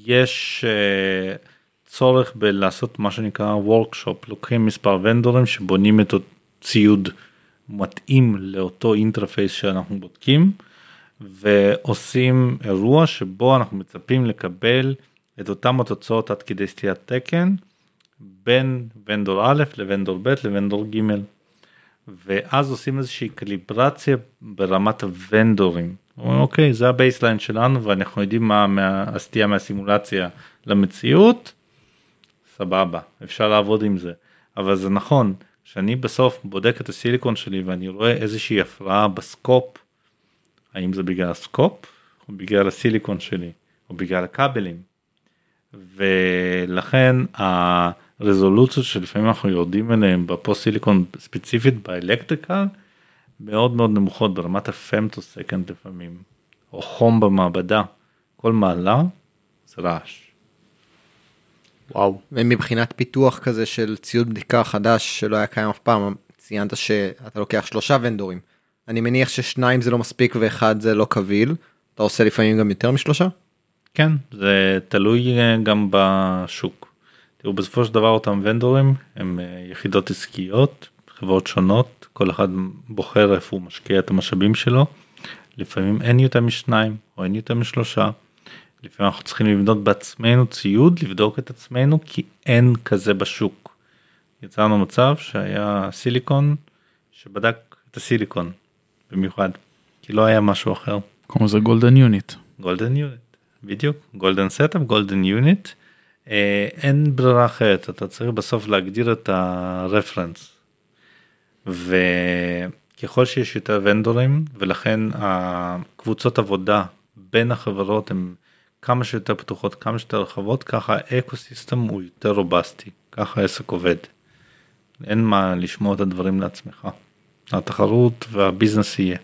יש צורך בלעשות מה שנקרא workshop, לוקחים מספר ונדורים שבונים את הציוד מתאים לאותו interface שאנחנו בודקים, ועושים אירוע שבו אנחנו מצפים לקבל את אותם התוצאות עד כדי סטיית תקן בין vendor א' ל vendor ב' ל vendor ג'. ואז עושים איזושהי קליברציה ברמת הוונדורים. אומרים, אוקיי זה ה baseline שלנו ואנחנו יודעים מה הסטייה מהסימולציה למציאות. סבבה אפשר לעבוד עם זה אבל זה נכון שאני בסוף בודק את הסיליקון שלי ואני רואה איזושהי הפרעה ב scope. האם זה בגלל ה scope או בגלל הסיליקון שלי או בגלל הכבלים. ולכן הרזולוציות שלפעמים אנחנו יורדים אליהם ב post silicon ספציפית ב electrical מאוד מאוד נמוכות ברמת ה femtosecond לפעמים או חום במעבדה כל מעלה זה רעש. וואו. ומבחינת פיתוח כזה של ציוד בדיקה חדש שלא היה קיים אף פעם, ציינת שאתה לוקח שלושה ונדורים. אני מניח ששניים זה לא מספיק ואחד זה לא קביל. אתה עושה לפעמים גם יותר משלושה? כן זה תלוי אה, גם בשוק. תראו בסופו של דבר אותם ונדורים הם אה, יחידות עסקיות חברות שונות כל אחד בוחר איפה הוא משקיע את המשאבים שלו. לפעמים אין יותר משניים או אין יותר משלושה. לפעמים אנחנו צריכים לבנות בעצמנו ציוד לבדוק את עצמנו כי אין כזה בשוק. יצרנו מצב שהיה סיליקון שבדק את הסיליקון במיוחד כי לא היה משהו אחר. קוראים לזה golden unit. golden unit בדיוק golden setup golden unit אין ברירה אחרת אתה צריך בסוף להגדיר את ה reference. וככל שיש יותר ונדורים ולכן הקבוצות עבודה בין החברות הן כמה שיותר פתוחות כמה שיותר רחבות ככה ה ecosystem הוא יותר רובסטי ככה העסק עובד. אין מה לשמור את הדברים לעצמך. התחרות וה business יהיה.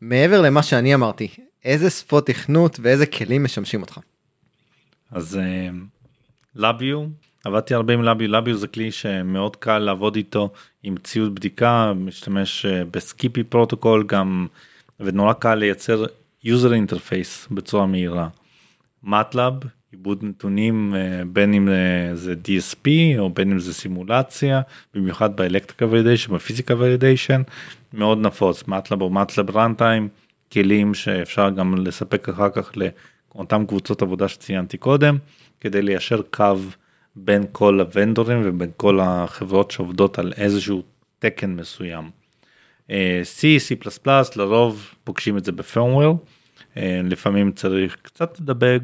מעבר למה שאני אמרתי, איזה שפות תכנות ואיזה כלים משמשים אותך? אז LabVIEW עבדתי הרבה עם LabVIEW LabVIEW זה כלי שמאוד קל לעבוד איתו עם ציוד בדיקה משתמש אה, ב SCPI פרוטוקול גם ונורא קל לייצר user interface בצורה מהירה. MATLAB עיבוד נתונים אה, בין אם אה, זה DSP או בין אם זה סימולציה במיוחד ב electrical validation ב physical validation מאוד נפוץ MATLAB או MATLAB runtime כלים שאפשר גם לספק אחר כך לאותן קבוצות עבודה שציינתי קודם כדי ליישר קו בין כל הוונדורים ובין כל החברות שעובדות על איזשהו תקן מסוים. אה, C, C++ לרוב פוגשים את זה ב firmware, לפעמים צריך קצת לדבג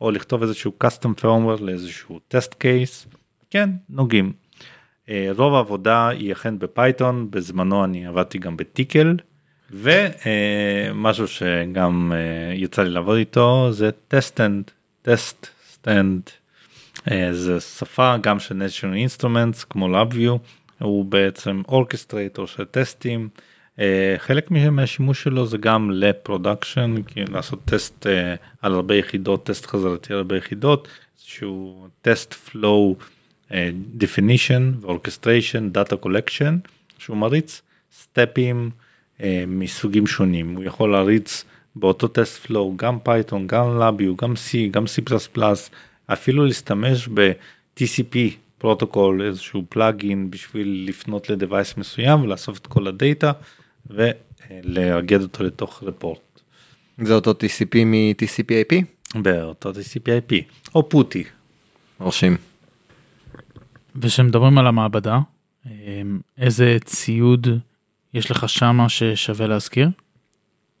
או לכתוב איזשהו custom firmware לאיזשהו test case, כן נוגעים. אה, רוב העבודה היא אכן ב Python, בזמנו אני עבדתי גם ב Tcl ומשהו שגם אה, יצא לי לעבוד איתו זה TestStand, TestStand. זה שפה גם של national instruments כמו LabVIEW הוא בעצם orchestrator של טסטים. Uh, חלק מהשימוש שלו זה גם ל production לעשות test uh, על הרבה יחידות טסט חזרתי על הרבה יחידות שהוא test flow definition ו orchestration data collection שהוא מריץ סטפים מסוגים שונים הוא יכול להריץ באותו test flow גם Python גם LabVIEW גם C גם C++ אפילו להשתמש ב-TCP פרוטוקול איזשהו plugin בשביל לפנות ל device מסוים ולאסוף את כל הדאטה ולאגד אותו לתוך רפורט. זה אותו TCP מ-TCP/IP? באותו TCP/IP או פוטי. מרשים. וכשמדברים על המעבדה, איזה ציוד יש לך שמה ששווה להזכיר?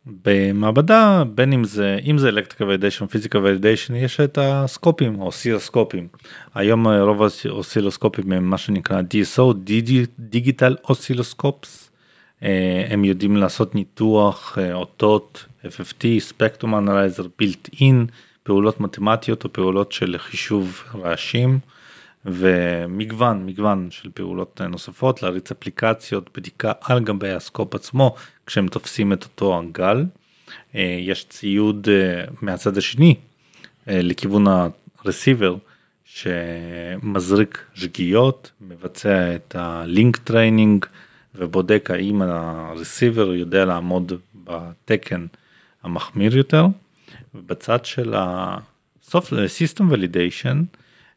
במעבדה בין אם זה אם זה אלקטריקה ולידיישן פיזיקה ולידיישן יש את הסקופים או אוסילוסקופים. היום רוב האוסילוסקופים הם מה שנקרא DSO דיגיטל אוסילוסקופס הם יודעים לעשות ניתוח אותות FFT ספקטרום אנלייזר בילט אין פעולות מתמטיות או פעולות של חישוב רעשים ומגוון מגוון של פעולות נוספות להריץ אפליקציות בדיקה על גבי הסקופ עצמו כשהם תופסים את אותו הגל. יש ציוד מהצד השני לכיוון הרסיבר שמזריק שגיאות מבצע את ה link training ובודק האם ה receiver יודע לעמוד בתקן המחמיר יותר. ובצד של system validation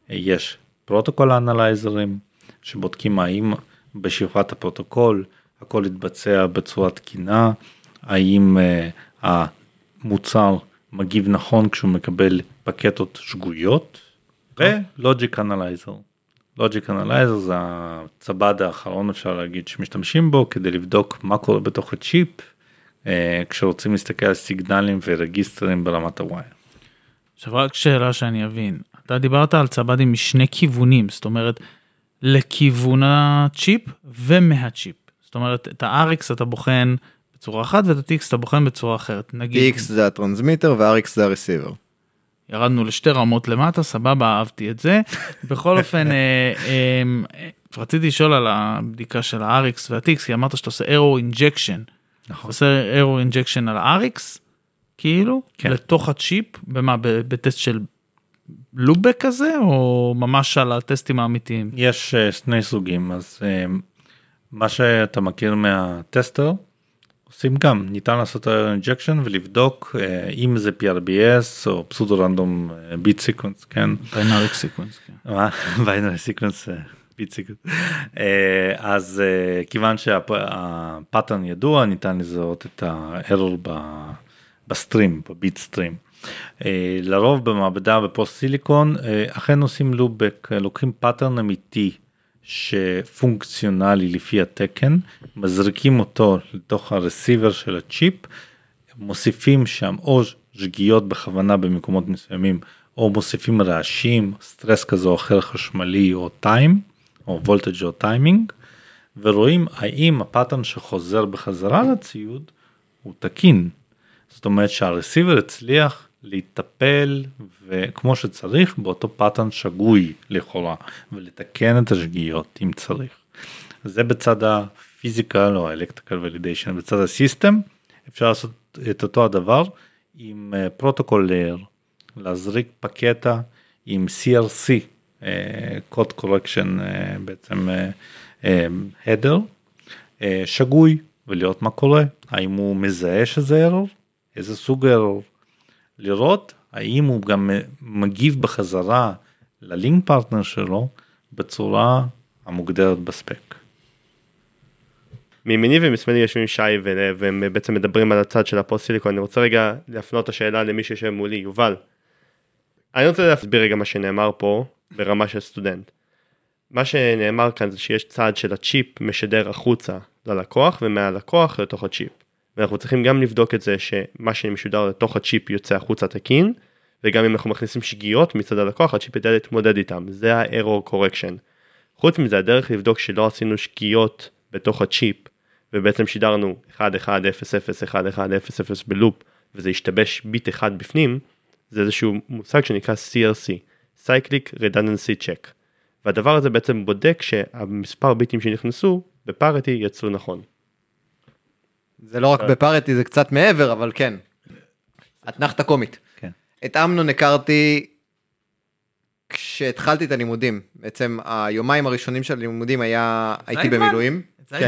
יש פרוטוקול אנלייזרים שבודקים האם בשכבת הפרוטוקול הכל יתבצע בצורה תקינה, האם uh, המוצר מגיב נכון כשהוא מקבל פקטות שגויות ו logic analyzer. logic analyzer זה הצב"ד האחרון אפשר להגיד שמשתמשים בו כדי לבדוק מה קורה בתוך הצ'יפ אה, כשרוצים להסתכל על סיגנלים ורגיסטרים ברמת ה wire. עכשיו רק שאלה שאני אבין, אתה דיברת על צב"דים משני כיוונים, זאת אומרת, לכיוון הצ'יפ ומהצ'יפ. זאת אומרת, את ה-RX אתה בוחן בצורה אחת ואת ה-TX אתה בוחן בצורה אחרת. נגיד, X זה הטרנסמיטר ו-RX זה הרסיבר. ירדנו לשתי רמות למטה, סבבה, אהבתי את זה. בכל אופן, אה, אה, אה, רציתי לשאול על הבדיקה של ה-RX וה-TX, כי אמרת שאתה עושה error injection. נכון. עושה error injection על ה-RX, כאילו, כן. לתוך הצ'יפ, במה, בטסט של לובק כזה, או ממש על הטסטים האמיתיים? יש אה, שני סוגים אז אה, מה שאתה מכיר מה tester עושים גם ניתן לעשות injection ולבדוק אה, אם זה PRBS או pseudo random bit sequence כן binary sequence. מה? binary sequence אז כיוון שה pattern ידוע ניתן לזהות את ה error ב stream ב bit stream. אה, לרוב במעבדה ב post silicon אה, אכן עושים loopback אה, לוקחים pattern אמיתי שפונקציונלי לפי התקן מזריקים אותו לתוך ה receiver של הצ'יפ מוסיפים שם או שגיאות בכוונה במקומות מסוימים או מוסיפים רעשים סטרס כזה או אחר חשמלי או time או voltage או טיימינג ורואים האם ה pattern שחוזר בחזרה לציוד הוא תקין. זאת אומרת שה receiver הצליח לטפל וכמו שצריך באותו pattern שגוי לכאורה ולתקן את השגיאות אם צריך. זה בצד ה physical או ה electrical validation בצד ה system אפשר לעשות את אותו הדבר עם protocol layer להזריק פקטה עם CRC code correction בעצם header שגוי ולראות מה קורה האם הוא מזהה שזה error איזה סוג error לראות האם הוא גם מגיב בחזרה ל link partner שלו בצורה המוגדרת ב spec. מימיני ומשמאלי יושבים שי והם בעצם מדברים על הצד של ה post silicon אני רוצה רגע להפנות את השאלה למי שיושב מולי יובל. אני רוצה להסביר רגע מה שנאמר פה ברמה של סטודנט. מה שנאמר כאן זה שיש צד של הצ'יפ משדר החוצה ללקוח ומהלקוח לתוך הצ'יפ. ואנחנו צריכים גם לבדוק את זה שמה שמשודר לתוך הצ'יפ יוצא החוצה תקין וגם אם אנחנו מכניסים שגיאות מצד הלקוח הצ'יפ יודע להתמודד איתם זה ה-error correction. חוץ מזה הדרך לבדוק שלא עשינו שגיאות בתוך הצ'יפ ובעצם שידרנו 1 1 0 0 1 1 0 0 בלופ וזה השתבש ביט אחד בפנים זה איזשהו מושג שנקרא CRC Cyclic Redundancy Check והדבר הזה בעצם בודק שהמספר ביטים שנכנסו בפארטי יצאו נכון. זה לא רק בפארטי זה קצת מעבר אבל כן. אתנחתה קומית. כן. את אמנון הכרתי כשהתחלתי את הלימודים בעצם היומיים הראשונים של הלימודים היה הייתי? במילואים. זה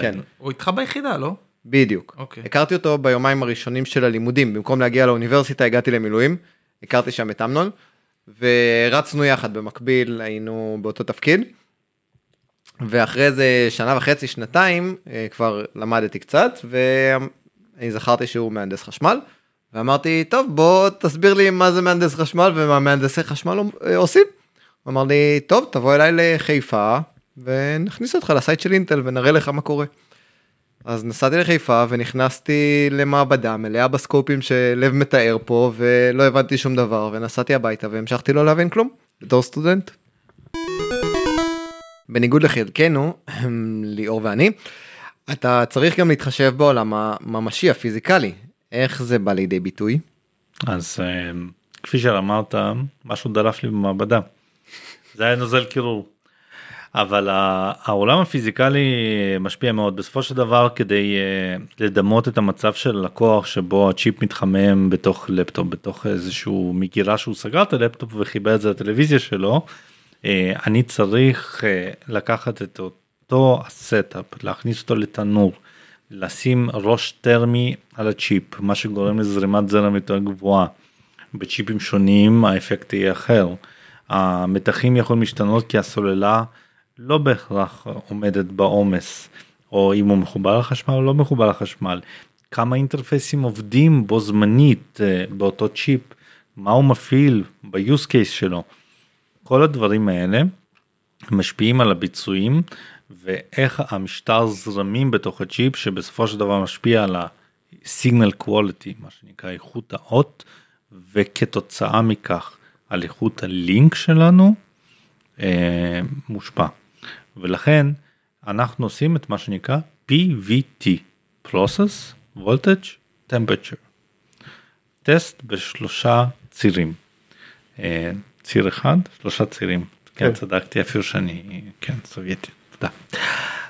כן. הוא איתך ביחידה, לא? בדיוק. אוקיי. הכרתי אותו ביומיים הראשונים של הלימודים במקום להגיע לאוניברסיטה הגעתי למילואים הכרתי שם את אמנון ורצנו יחד במקביל היינו באותו תפקיד. ואחרי איזה שנה וחצי שנתיים אה, כבר למדתי קצת ואני זכרתי שהוא מהנדס חשמל ואמרתי טוב בוא תסביר לי מה זה מהנדס חשמל ומה מהנדסי חשמל אה, עושים. הוא אמר לי טוב תבוא אליי לחיפה ונכניס אותך לסייט של אינטל ונראה לך מה קורה. אז נסעתי לחיפה ונכנסתי למעבדה מלאה בסקופים שלב מתאר פה ולא הבנתי שום דבר ונסעתי הביתה והמשכתי לא להבין כלום בתור סטודנט. בניגוד לחלקנו ליאור ואני אתה צריך גם להתחשב בעולם הממשי הפיזיקלי איך זה בא לידי ביטוי. אז אה, כפי שאמרת משהו דלף לי במעבדה. זה היה נוזל קירור. אבל העולם הפיזיקלי משפיע מאוד בסופו של דבר כדי אה, לדמות את המצב של לקוח שבו הצ'יפ מתחמם בתוך לפטופ בתוך איזשהו מגירה שהוא סגר את הלפטופ וחיבר את זה לטלוויזיה שלו. אה, אני צריך אה, לקחת את אותו ה setup להכניס אותו לתנור לשים ראש טרמי על הצ'יפ מה שגורם לזרימת זרם יותר גבוהה. בצ'יפים שונים האפקט יהיה אחר. המתחים יכולים להשתנות כי הסוללה לא בהכרח עומדת בעומס או אם הוא מחובר לחשמל או לא מחובר לחשמל. כמה אינטרפייסים עובדים בו זמנית אה, באותו צ'יפ, מה הוא מפעיל ב-use case שלו. כל הדברים האלה משפיעים על הביצועים ואיך המשטר זרמים בתוך הצ'יפ שבסופו של דבר משפיע על ה-signal quality, מה שנקרא איכות האות, וכתוצאה מכך על איכות הלינק שלנו אה, מושפע. ולכן אנחנו עושים את מה שנקרא PVT, Process Voltage Temperature. טסט בשלושה צירים. אה, ציר אחד, שלושה צירים. כן, כן. צדקתי אפילו שאני, כן, סובייטי, תודה.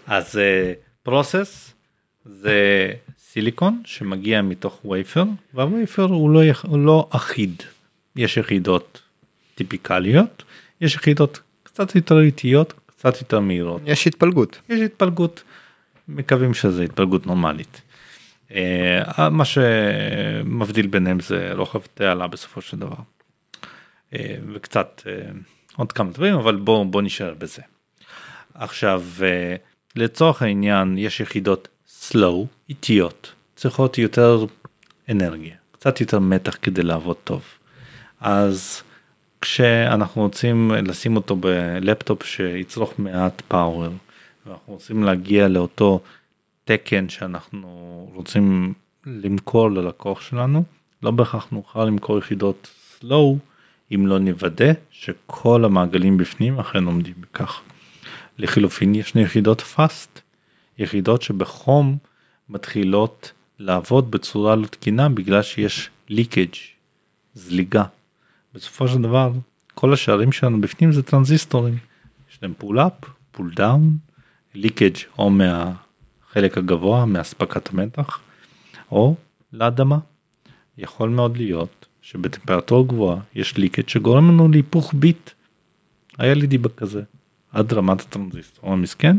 אז פרוסס זה סיליקון שמגיע מתוך וייפר, והווייפר הוא לא, הוא לא אחיד. יש יחידות טיפיקליות, יש יחידות קצת יותר איטיות, קצת יותר מהירות. יש התפלגות. יש התפלגות, מקווים שזה התפלגות נורמלית. אה, מה שמבדיל ביניהם זה רוחב תעלה בסופו של דבר. אה, וקצת אה, עוד כמה דברים אבל בוא בוא נשאר בזה. עכשיו אה, לצורך העניין יש יחידות slow איטיות צריכות יותר אנרגיה קצת יותר מתח כדי לעבוד טוב. אז כשאנחנו רוצים לשים אותו בלפטופ שיצרוך מעט פאוור ואנחנו רוצים להגיע לאותו תקן שאנחנו רוצים למכור ללקוח שלנו לא בהכרח נוכל למכור יחידות slow אם לא נוודא שכל המעגלים בפנים אכן עומדים בכך. לחילופין יש יחידות פאסט יחידות שבחום מתחילות לעבוד בצורה לא תקינה בגלל שיש leakage זליגה. בסופו של דבר כל השערים שלנו בפנים זה טרנזיסטורים יש להם pull up pull down leakage או מהחלק הגבוה מאספקת המתח או לאדמה. יכול מאוד להיות שבטמפרטורה גבוהה יש leakage שגורם לנו להיפוך ביט. היה לי debug כזה עד רמת הטרנזיסטור המסכן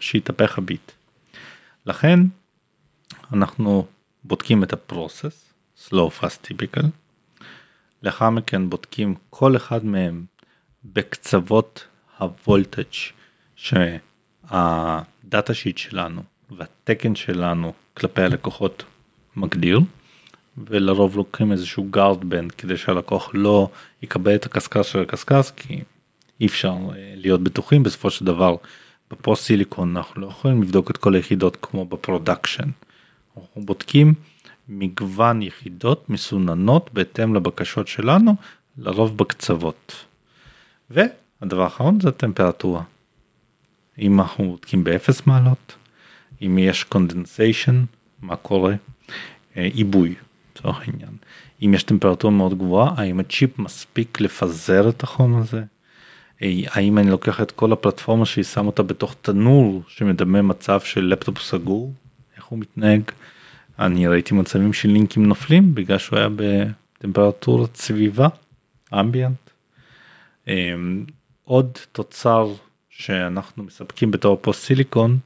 שהתהפך הביט. לכן אנחנו בודקים את ה process slow fast typical לאחר מכן בודקים כל אחד מהם בקצוות ה voltage שה data sheet שלנו והתקן שלנו כלפי הלקוחות מגדיר ולרוב לוקחים איזשהו guard band כדי שהלקוח לא יקבל את הקשקש של הקשקש כי אי אפשר אה, להיות בטוחים בסופו של דבר ב post silicon אנחנו לא יכולים לבדוק את כל היחידות כמו ב production. אנחנו בודקים מגוון יחידות מסוננות בהתאם לבקשות שלנו לרוב בקצוות. והדבר האחרון זה הטמפרטורה. אם אנחנו בודקים באפס מעלות, אם יש condensation, מה קורה? אה, עיבוי, לצורך העניין. אם יש טמפרטורה מאוד גבוהה, האם הצ'יפ מספיק לפזר את החום הזה? האם אני לוקח את כל הפלטפורמה שהיא שם אותה בתוך תנור שמדמה מצב של לפטופ סגור? איך הוא מתנהג? אני ראיתי מצבים של לינקים נופלים בגלל שהוא היה בטמפרטורת סביבה, אמביאנט. עוד תוצר שאנחנו מספקים בתור פוסט סיליקון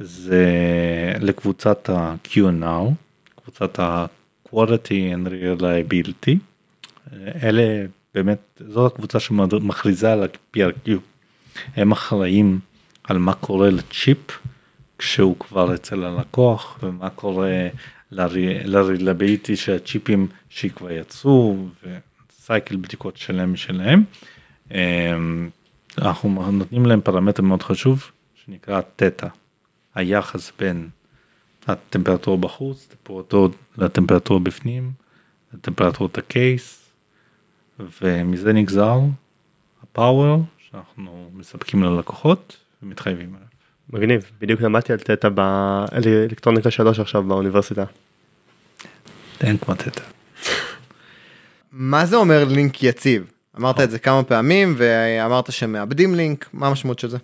זה לקבוצת ה-Q&R, קבוצת ה-Quality and Reliability. אלה באמת, זו הקבוצה שמכריזה על ה-PRQ. הם אחראים על מה קורה לצ'יפ כשהוא כבר אצל הלקוח ומה קורה של הצ'יפים שכבר יצאו וסייקל בדיקות שלהם משלהם. אנחנו נותנים להם פרמטר מאוד חשוב שנקרא תטא, היחס בין הטמפרטורה בחוץ לטמפרטורה בפנים, לטמפרטורת הקייס ומזה נגזר הפאוור שאנחנו מספקים ללקוחות ומתחייבים עליו. מגניב בדיוק למדתי על תטא באלקטרוניקה 3 עכשיו באוניברסיטה. אין כמו תטא. מה זה אומר לינק יציב? אמרת את זה כמה פעמים ואמרת שמאבדים לינק, מה המשמעות של זה?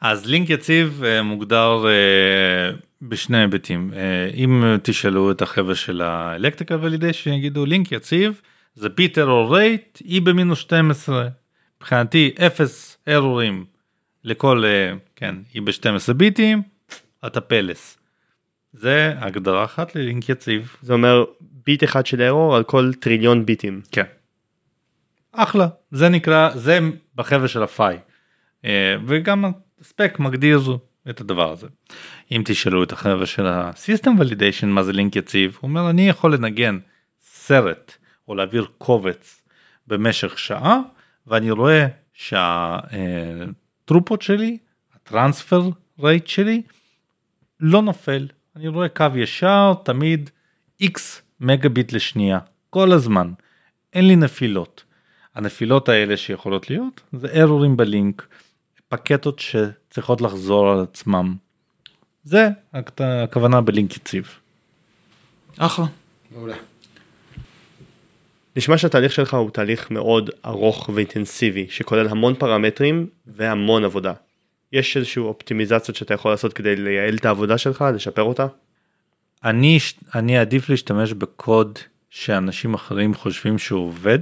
אז לינק יציב אה, מוגדר אה, בשני היבטים. אה, אם תשאלו את החבר'ה של האלקטריקל ולידיישן יגידו לינק יציב זה ביט ארור רייט אי במינוס 12. מבחינתי אפס ארורים לכל כן אי ב-12 ביטים אתה פלס. זה הגדרה אחת ללינק יציב. זה אומר ביט אחד של ארור על כל טריליון ביטים. כן. אחלה זה נקרא זה בחבר'ה של הפאי. וגם הספק מגדיר את הדבר הזה. אם תשאלו את החבר'ה של ה-System Validation מה זה לינק יציב, הוא אומר אני יכול לנגן סרט או להעביר קובץ במשך שעה ואני רואה שהטרופות שלי, הטרנספר רייט שלי לא נופל, אני רואה קו ישר תמיד x מגביט לשנייה כל הזמן, אין לי נפילות. הנפילות האלה שיכולות להיות זה ארורים בלינק, פקטות שצריכות לחזור על עצמם. זה הכוונה בלינק יציב. אחלה. מעולה. נשמע שהתהליך שלך הוא תהליך מאוד ארוך ואינטנסיבי שכולל המון פרמטרים והמון עבודה. יש איזשהו אופטימיזציות שאתה יכול לעשות כדי לייעל את העבודה שלך לשפר אותה? אני אני אעדיף להשתמש בקוד שאנשים אחרים חושבים שהוא עובד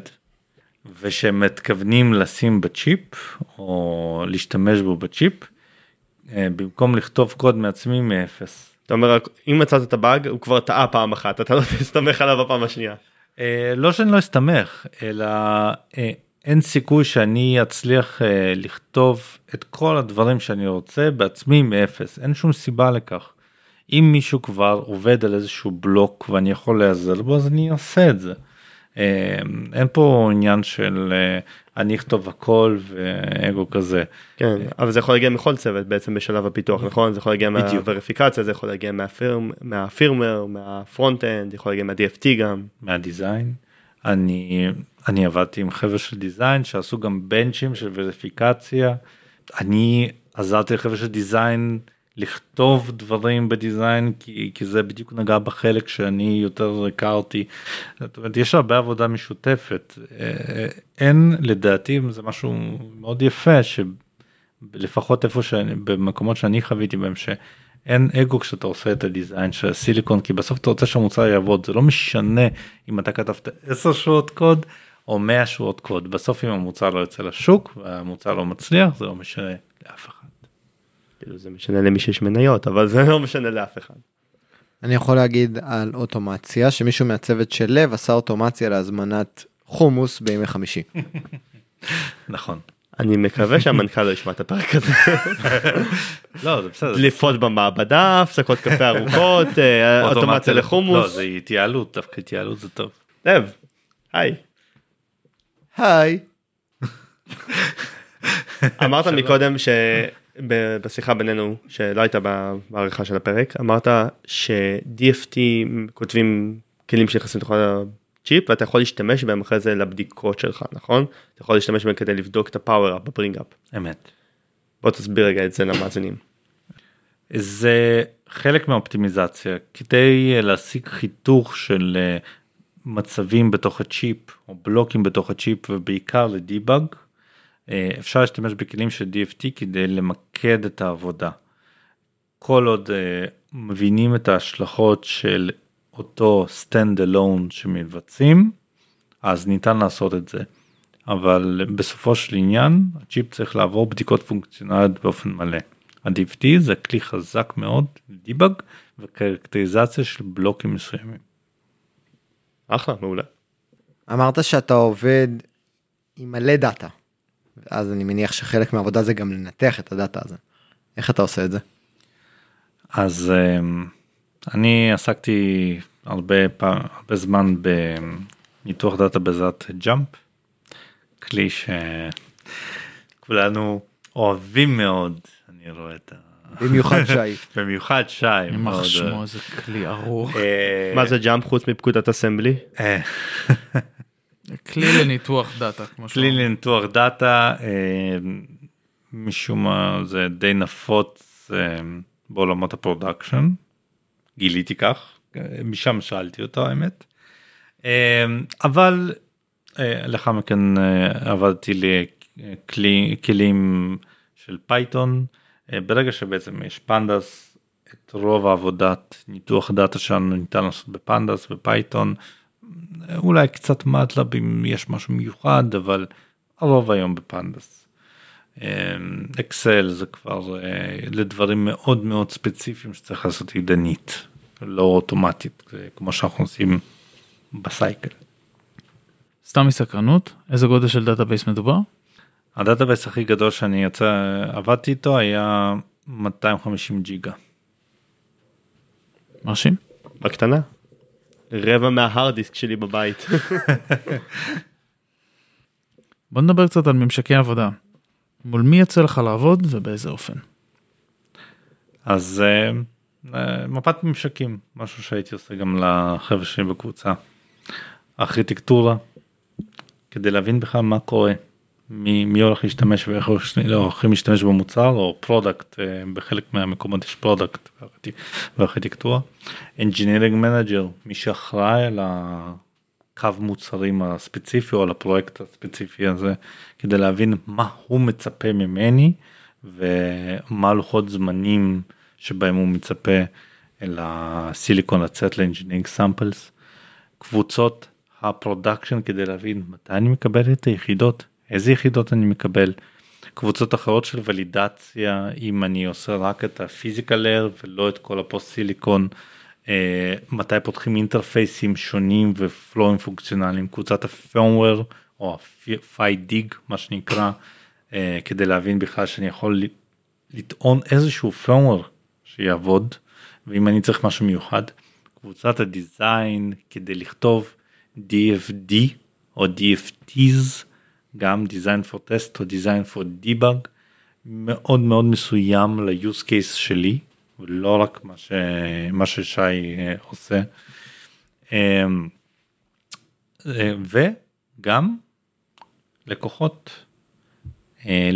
ושהם מתכוונים לשים בצ'יפ או להשתמש בו בצ'יפ אה, במקום לכתוב קוד מעצמי מאפס. אתה אומר אם מצאת את הבאג הוא כבר טעה פעם אחת אתה לא תסתמך עליו בפעם השנייה. אה, לא שאני לא אסתמך אלא אה, אין סיכוי שאני אצליח לכתוב את כל הדברים שאני רוצה בעצמי מאפס אין שום סיבה לכך. אם מישהו כבר עובד על איזשהו בלוק ואני יכול להיעזר בו אז אני אעשה את זה. אין פה עניין של אני אכתוב הכל ואגו כזה. כן, אבל זה יכול להגיע מכל צוות בעצם בשלב הפיתוח נכון? זה יכול להגיע מהווריפיקציה, זה יכול להגיע מה firmware, מה front end, יכול להגיע מה-DFT גם. מה design. אני, אני עבדתי עם חבר'ה של design שעשו גם בנצ'ים של וריפיקציה. אני עזרתי לחבר'ה של design לכתוב דברים ב design כי, כי זה בדיוק נגע בחלק שאני יותר הכרתי. זאת אומרת יש הרבה עבודה משותפת אה, אין לדעתי זה משהו מאוד יפה שלפחות איפה שאני במקומות שאני חוויתי בהם שאין אגו כשאתה עושה את הדיזיין של הסיליקון כי בסוף אתה רוצה שהמוצר יעבוד זה לא משנה אם אתה כתבת 10 שעות קוד או 100 שעות קוד בסוף אם המוצר לא יוצא לשוק והמוצר לא מצליח זה לא משנה לאף אחד. כאילו זה משנה למי שיש מניות אבל זה לא משנה לאף אחד. אני יכול להגיד על אוטומציה שמישהו מהצוות של לב עשה אוטומציה להזמנת חומוס בימי חמישי. נכון. אני מקווה שהמנכ"ל לא ישמע את הפרק הזה. לא זה בסדר. לפעול במעבדה הפסקות קפה ארוכות אה, אוטומציה לחומוס. לא זה התייעלות דווקא התייעלות זה טוב. לב. היי. היי. אמרת מקודם ש... בשיחה בינינו שלא הייתה בעריכה של הפרק אמרת ש-DFT כותבים כלים שנכנסים לתוך הצ'יפ ואתה יכול להשתמש בהם אחרי זה לבדיקות שלך נכון? אתה יכול להשתמש בהם כדי לבדוק את הפאוור אפ בברינג אפ. אמת. בוא תסביר רגע את זה למאזינים. זה חלק מהאופטימיזציה כדי להשיג חיתוך של אה, מצבים בתוך הצ'יפ או בלוקים בתוך הצ'יפ ובעיקר לדיבאג אה, אפשר להשתמש בכלים של DFT כדי למקד את העבודה. כל עוד uh, מבינים את ההשלכות של אותו stand alone שמבצעים, אז ניתן לעשות את זה. אבל בסופו של עניין, הצ'יפ צריך לעבור בדיקות פונקציונליות באופן מלא. ה-DFT זה כלי חזק מאוד לדיבאג וקרקטריזציה של בלוקים מסוימים. אחלה, מעולה. אמרת שאתה עובד עם מלא דאטה. אז אני מניח שחלק מהעבודה זה גם לנתח את הדאטה הזה. איך אתה עושה את זה? אז אמ, אני עסקתי הרבה, פעם, הרבה זמן בניתוח דאטה בעזרת JMP, כלי שכולנו אוהבים מאוד, אני רואה את ה... במיוחד שי. במיוחד שי. יימח שמו זה כלי ארור. אה, מה זה JMP חוץ מפקודת assembly? כלי לניתוח דאטה. כלי. לניתוח דאטה אה, משום מה זה די נפוץ אה, בעולמות ה production גיליתי כך משם שאלתי אותו האמת אה, אבל לאחר מכן עברתי לכלי כלים של Python ברגע שבעצם יש Pandas את רוב העבודת ניתוח דאטה שלנו ניתן לעשות ב Pandas ו Python אולי קצת MATLAB אם יש משהו מיוחד אבל הרוב היום ב Pandas. אקסל זה כבר אה, לדברים מאוד מאוד ספציפיים שצריך לעשות ידנית לא אוטומטית כמו שאנחנו עושים ב scale. סתם מסקרנות איזה גודל של database מדובר? ה database הכי גדול שאני יצא עבדתי איתו היה 250 ג'יגה. מרשים. בקטנה. רבע מההארד דיסק שלי בבית. בוא נדבר קצת על ממשקי עבודה. מול מי יצא לך לעבוד ובאיזה אופן. אז אה, אה, מפת ממשקים, משהו שהייתי עושה גם לחבר'ה שלי בקבוצה. ארכיטקטורה, כדי להבין בכלל מה קורה, מי, מי הולך להשתמש ואיך לא, הולכים להשתמש במוצר או product, אה, בחלק מהמקומות יש product וארכיטקטורה. Engineering Manager, מי שאחראי על הקו מוצרים הספציפי או על הפרויקט הספציפי הזה, כדי להבין מה הוא מצפה ממני ומה לוחות זמנים שבהם הוא מצפה אל הסיליקון לצאת ל engineering samples. קבוצות ה production כדי להבין מתי אני מקבל את היחידות, איזה יחידות אני מקבל. קבוצות אחרות של ולידציה אם אני עושה רק את ה physical layer ולא את כל ה post silicon. אה, מתי פותחים אינטרפייסים שונים ופלואים פונקציונליים קבוצת ה firmware או ה-FIDIG מה שנקרא אה, כדי להבין בכלל שאני יכול לטעון איזשהו firmware שיעבוד ואם אני צריך משהו מיוחד. קבוצת הדיזיין כדי לכתוב DFD או DFTs גם design for test או design for debug מאוד מאוד מסוים ל-use case שלי ולא רק מה, ש... מה ששי אה, עושה. אמ, אה, וגם לקוחות אה,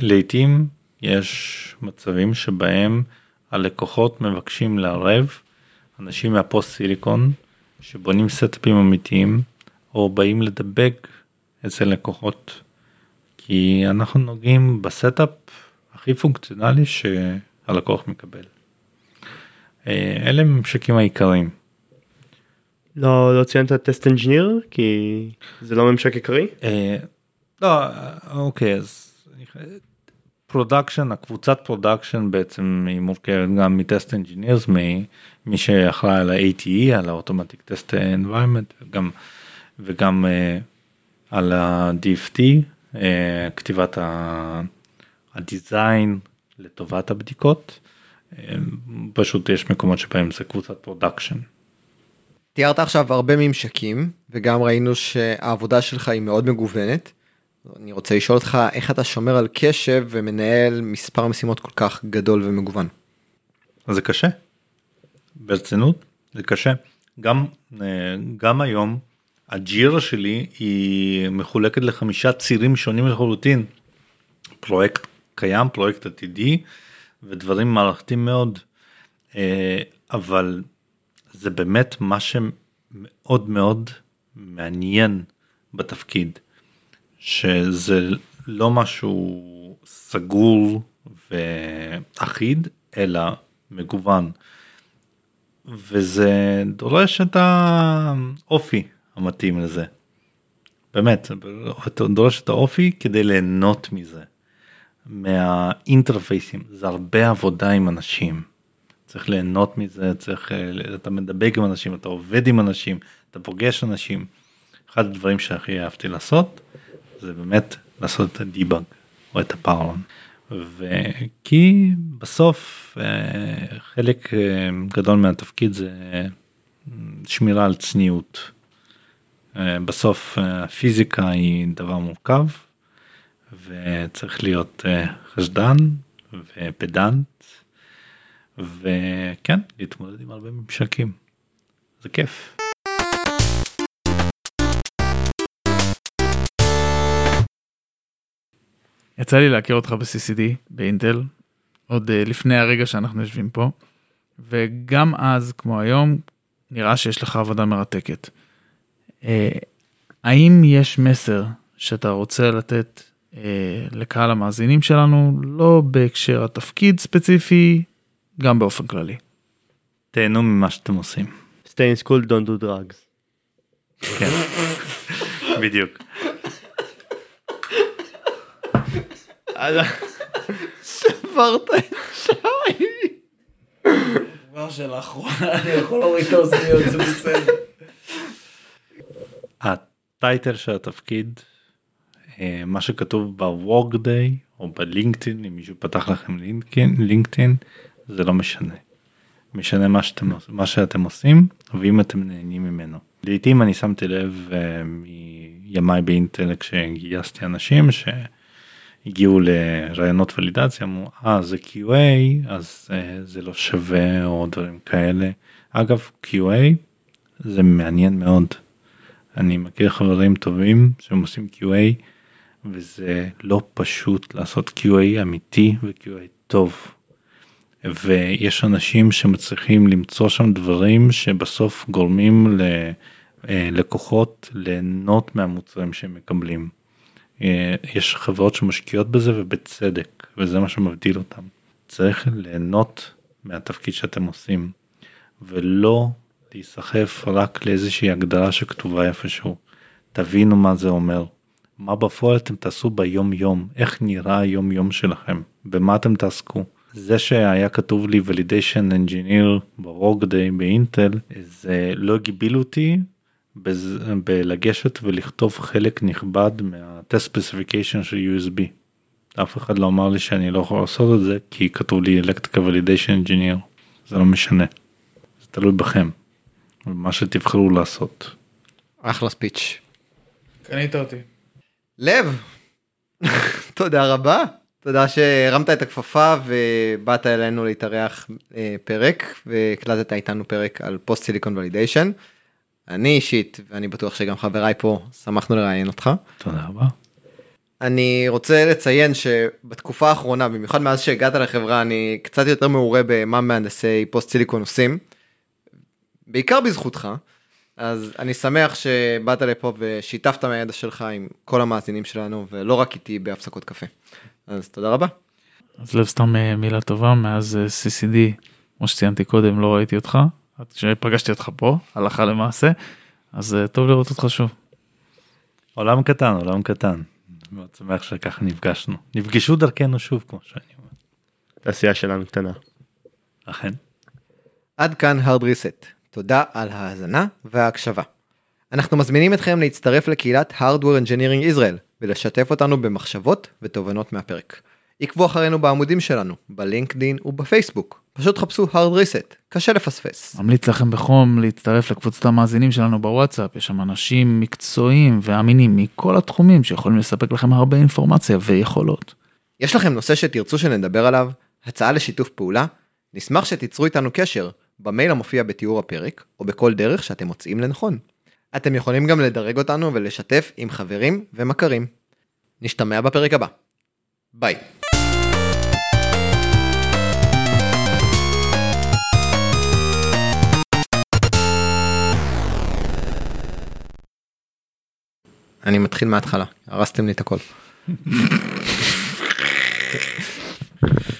לעתים יש מצבים שבהם הלקוחות מבקשים לערב אנשים מה post silicon שבונים סטאפים אמיתיים או באים לדבג אצל לקוחות כי אנחנו נוגעים ב setup הכי פונקציונלי שהלקוח מקבל. אה, אלה ממשקים העיקריים. לא לא ציינת test engineer כי זה לא ממשק עיקרי? אה, לא אוקיי אז פרודקשן הקבוצת פרודקשן בעצם היא מורכבת גם מ test engineers מי שאחראי על ה-ATE על ה automatic test environment וגם וגם uh, על ה-DFT uh, כתיבת ה design לטובת הבדיקות uh, פשוט יש מקומות שבהם זה קבוצת production. תיארת עכשיו הרבה ממשקים וגם ראינו שהעבודה שלך היא מאוד מגוונת. אני רוצה לשאול אותך איך אתה שומר על קשב ומנהל מספר משימות כל כך גדול ומגוון. זה קשה. ברצינות זה קשה. גם אה, גם היום הג'ירה שלי היא מחולקת לחמישה צירים שונים לחלוטין. פרויקט קיים פרויקט עתידי ודברים מערכתיים מאוד אה, אבל זה באמת מה שמאוד מאוד מעניין בתפקיד. שזה לא משהו סגור ואחיד אלא מגוון. וזה דורש את האופי המתאים לזה. באמת, אתה דורש את האופי כדי ליהנות מזה. מהאינטרפייסים, זה הרבה עבודה עם אנשים. צריך ליהנות מזה, צריך, אתה מדבק עם אנשים, אתה עובד עם אנשים, אתה פוגש אנשים. אחד הדברים שהכי אהבתי לעשות זה באמת לעשות את הדיבאג או את הפארלון. וכי בסוף אה, חלק אה, גדול מהתפקיד זה אה, שמירה על צניעות. בסוף הפיזיקה היא דבר מורכב וצריך להיות חשדן ופדנט וכן להתמודד עם הרבה ממשקים. זה כיף. יצא לי להכיר אותך ב-CCD באינטל עוד לפני הרגע שאנחנו יושבים פה וגם אז כמו היום נראה שיש לך עבודה מרתקת. Uh, האם יש מסר שאתה רוצה לתת uh, לקהל המאזינים שלנו לא בהקשר התפקיד ספציפי גם באופן כללי. תהנו ממה שאתם עושים. stay in school don't do drugs. כן. בדיוק. שברת את שי. דבר שלאחרונה אני יכול להוריד את האוזניות זה בסדר. הטייטל של התפקיד, אה, מה שכתוב ב-work או בלינקדאין אם מישהו פתח לכם לינקדאין לינקדאין זה לא משנה. משנה מה שאתם מה שאתם עושים ואם אתם נהנים ממנו. לעתים אני שמתי לב uh, מימיי באינטל כשגייסתי אנשים שהגיעו לרעיונות ולידציה אמרו אה זה QA אז uh, זה לא שווה או דברים כאלה. אגב QA זה מעניין מאוד. אני מכיר חברים טובים שהם עושים QA וזה לא פשוט לעשות QA אמיתי ו-QA טוב. ויש אנשים שמצליחים למצוא שם דברים שבסוף גורמים ללקוחות ליהנות מהמוצרים שהם מקבלים. יש חברות שמשקיעות בזה ובצדק וזה מה שמבדיל אותם. צריך ליהנות מהתפקיד שאתם עושים ולא להיסחף רק לאיזושהי הגדרה שכתובה איפשהו. תבינו מה זה אומר. מה בפועל אתם תעשו ביום יום, איך נראה היום יום שלכם, במה אתם תעסקו. זה שהיה כתוב לי ולידיישן אנג'יניר ברוקדיי באינטל, זה לא הגביל אותי בלגשת ולכתוב חלק נכבד מהטסט ספציפיקיישן של USB. אף אחד לא אמר לי שאני לא יכול לעשות את זה כי כתוב לי electrical validation engineer. זה לא משנה. זה תלוי בכם. מה שתבחרו לעשות. אחלה speech. קנית אותי. לב, תודה רבה. תודה שהרמת את הכפפה ובאת אלינו להתארח אה, פרק והקלטת איתנו פרק על post silicon validation. אני אישית ואני בטוח שגם חבריי פה שמחנו לראיין אותך. תודה רבה. אני רוצה לציין שבתקופה האחרונה במיוחד מאז שהגעת לחברה אני קצת יותר מעורה במה מהנדסי פוסט סיליקון עושים. בעיקר בזכותך. אז אני שמח שבאת לפה ושיתפת מהידע שלך עם כל המאזינים שלנו ולא רק איתי בהפסקות קפה. אז תודה רבה. אז לב סתם אה, מילה טובה מאז אה, CCD כמו שציינתי קודם לא ראיתי אותך עד שפגשתי אותך פה הלכה למעשה אז אה, טוב לראות אותך שוב. עולם קטן עולם קטן. מאוד שמח שככה נפגשנו נפגשו דרכנו שוב כמו שאני אומר. תעשייה שלנו קטנה. אכן. עד כאן hard reset. תודה על ההאזנה וההקשבה. אנחנו מזמינים אתכם להצטרף לקהילת Hardware Engineering Israel ולשתף אותנו במחשבות ותובנות מהפרק. עקבו אחרינו בעמודים שלנו, בלינקדין ובפייסבוק. פשוט חפשו hard reset, קשה לפספס. ממליץ לכם בחום להצטרף לקבוצת המאזינים שלנו בוואטסאפ, יש שם אנשים מקצועיים ואמינים מכל התחומים שיכולים לספק לכם הרבה אינפורמציה ויכולות. יש לכם נושא שתרצו שנדבר עליו? הצעה לשיתוף פעולה? נשמח שתיצרו איתנו קשר במייל המופיע בתיאור הפרק, או בכל דרך שאתם מוצאים לנכון. אתם יכולים גם לדרג אותנו ולשתף עם חברים ומכרים. נשתמע בפרק הבא. ביי. אני מתחיל מההתחלה, הרסתם לי את הכל.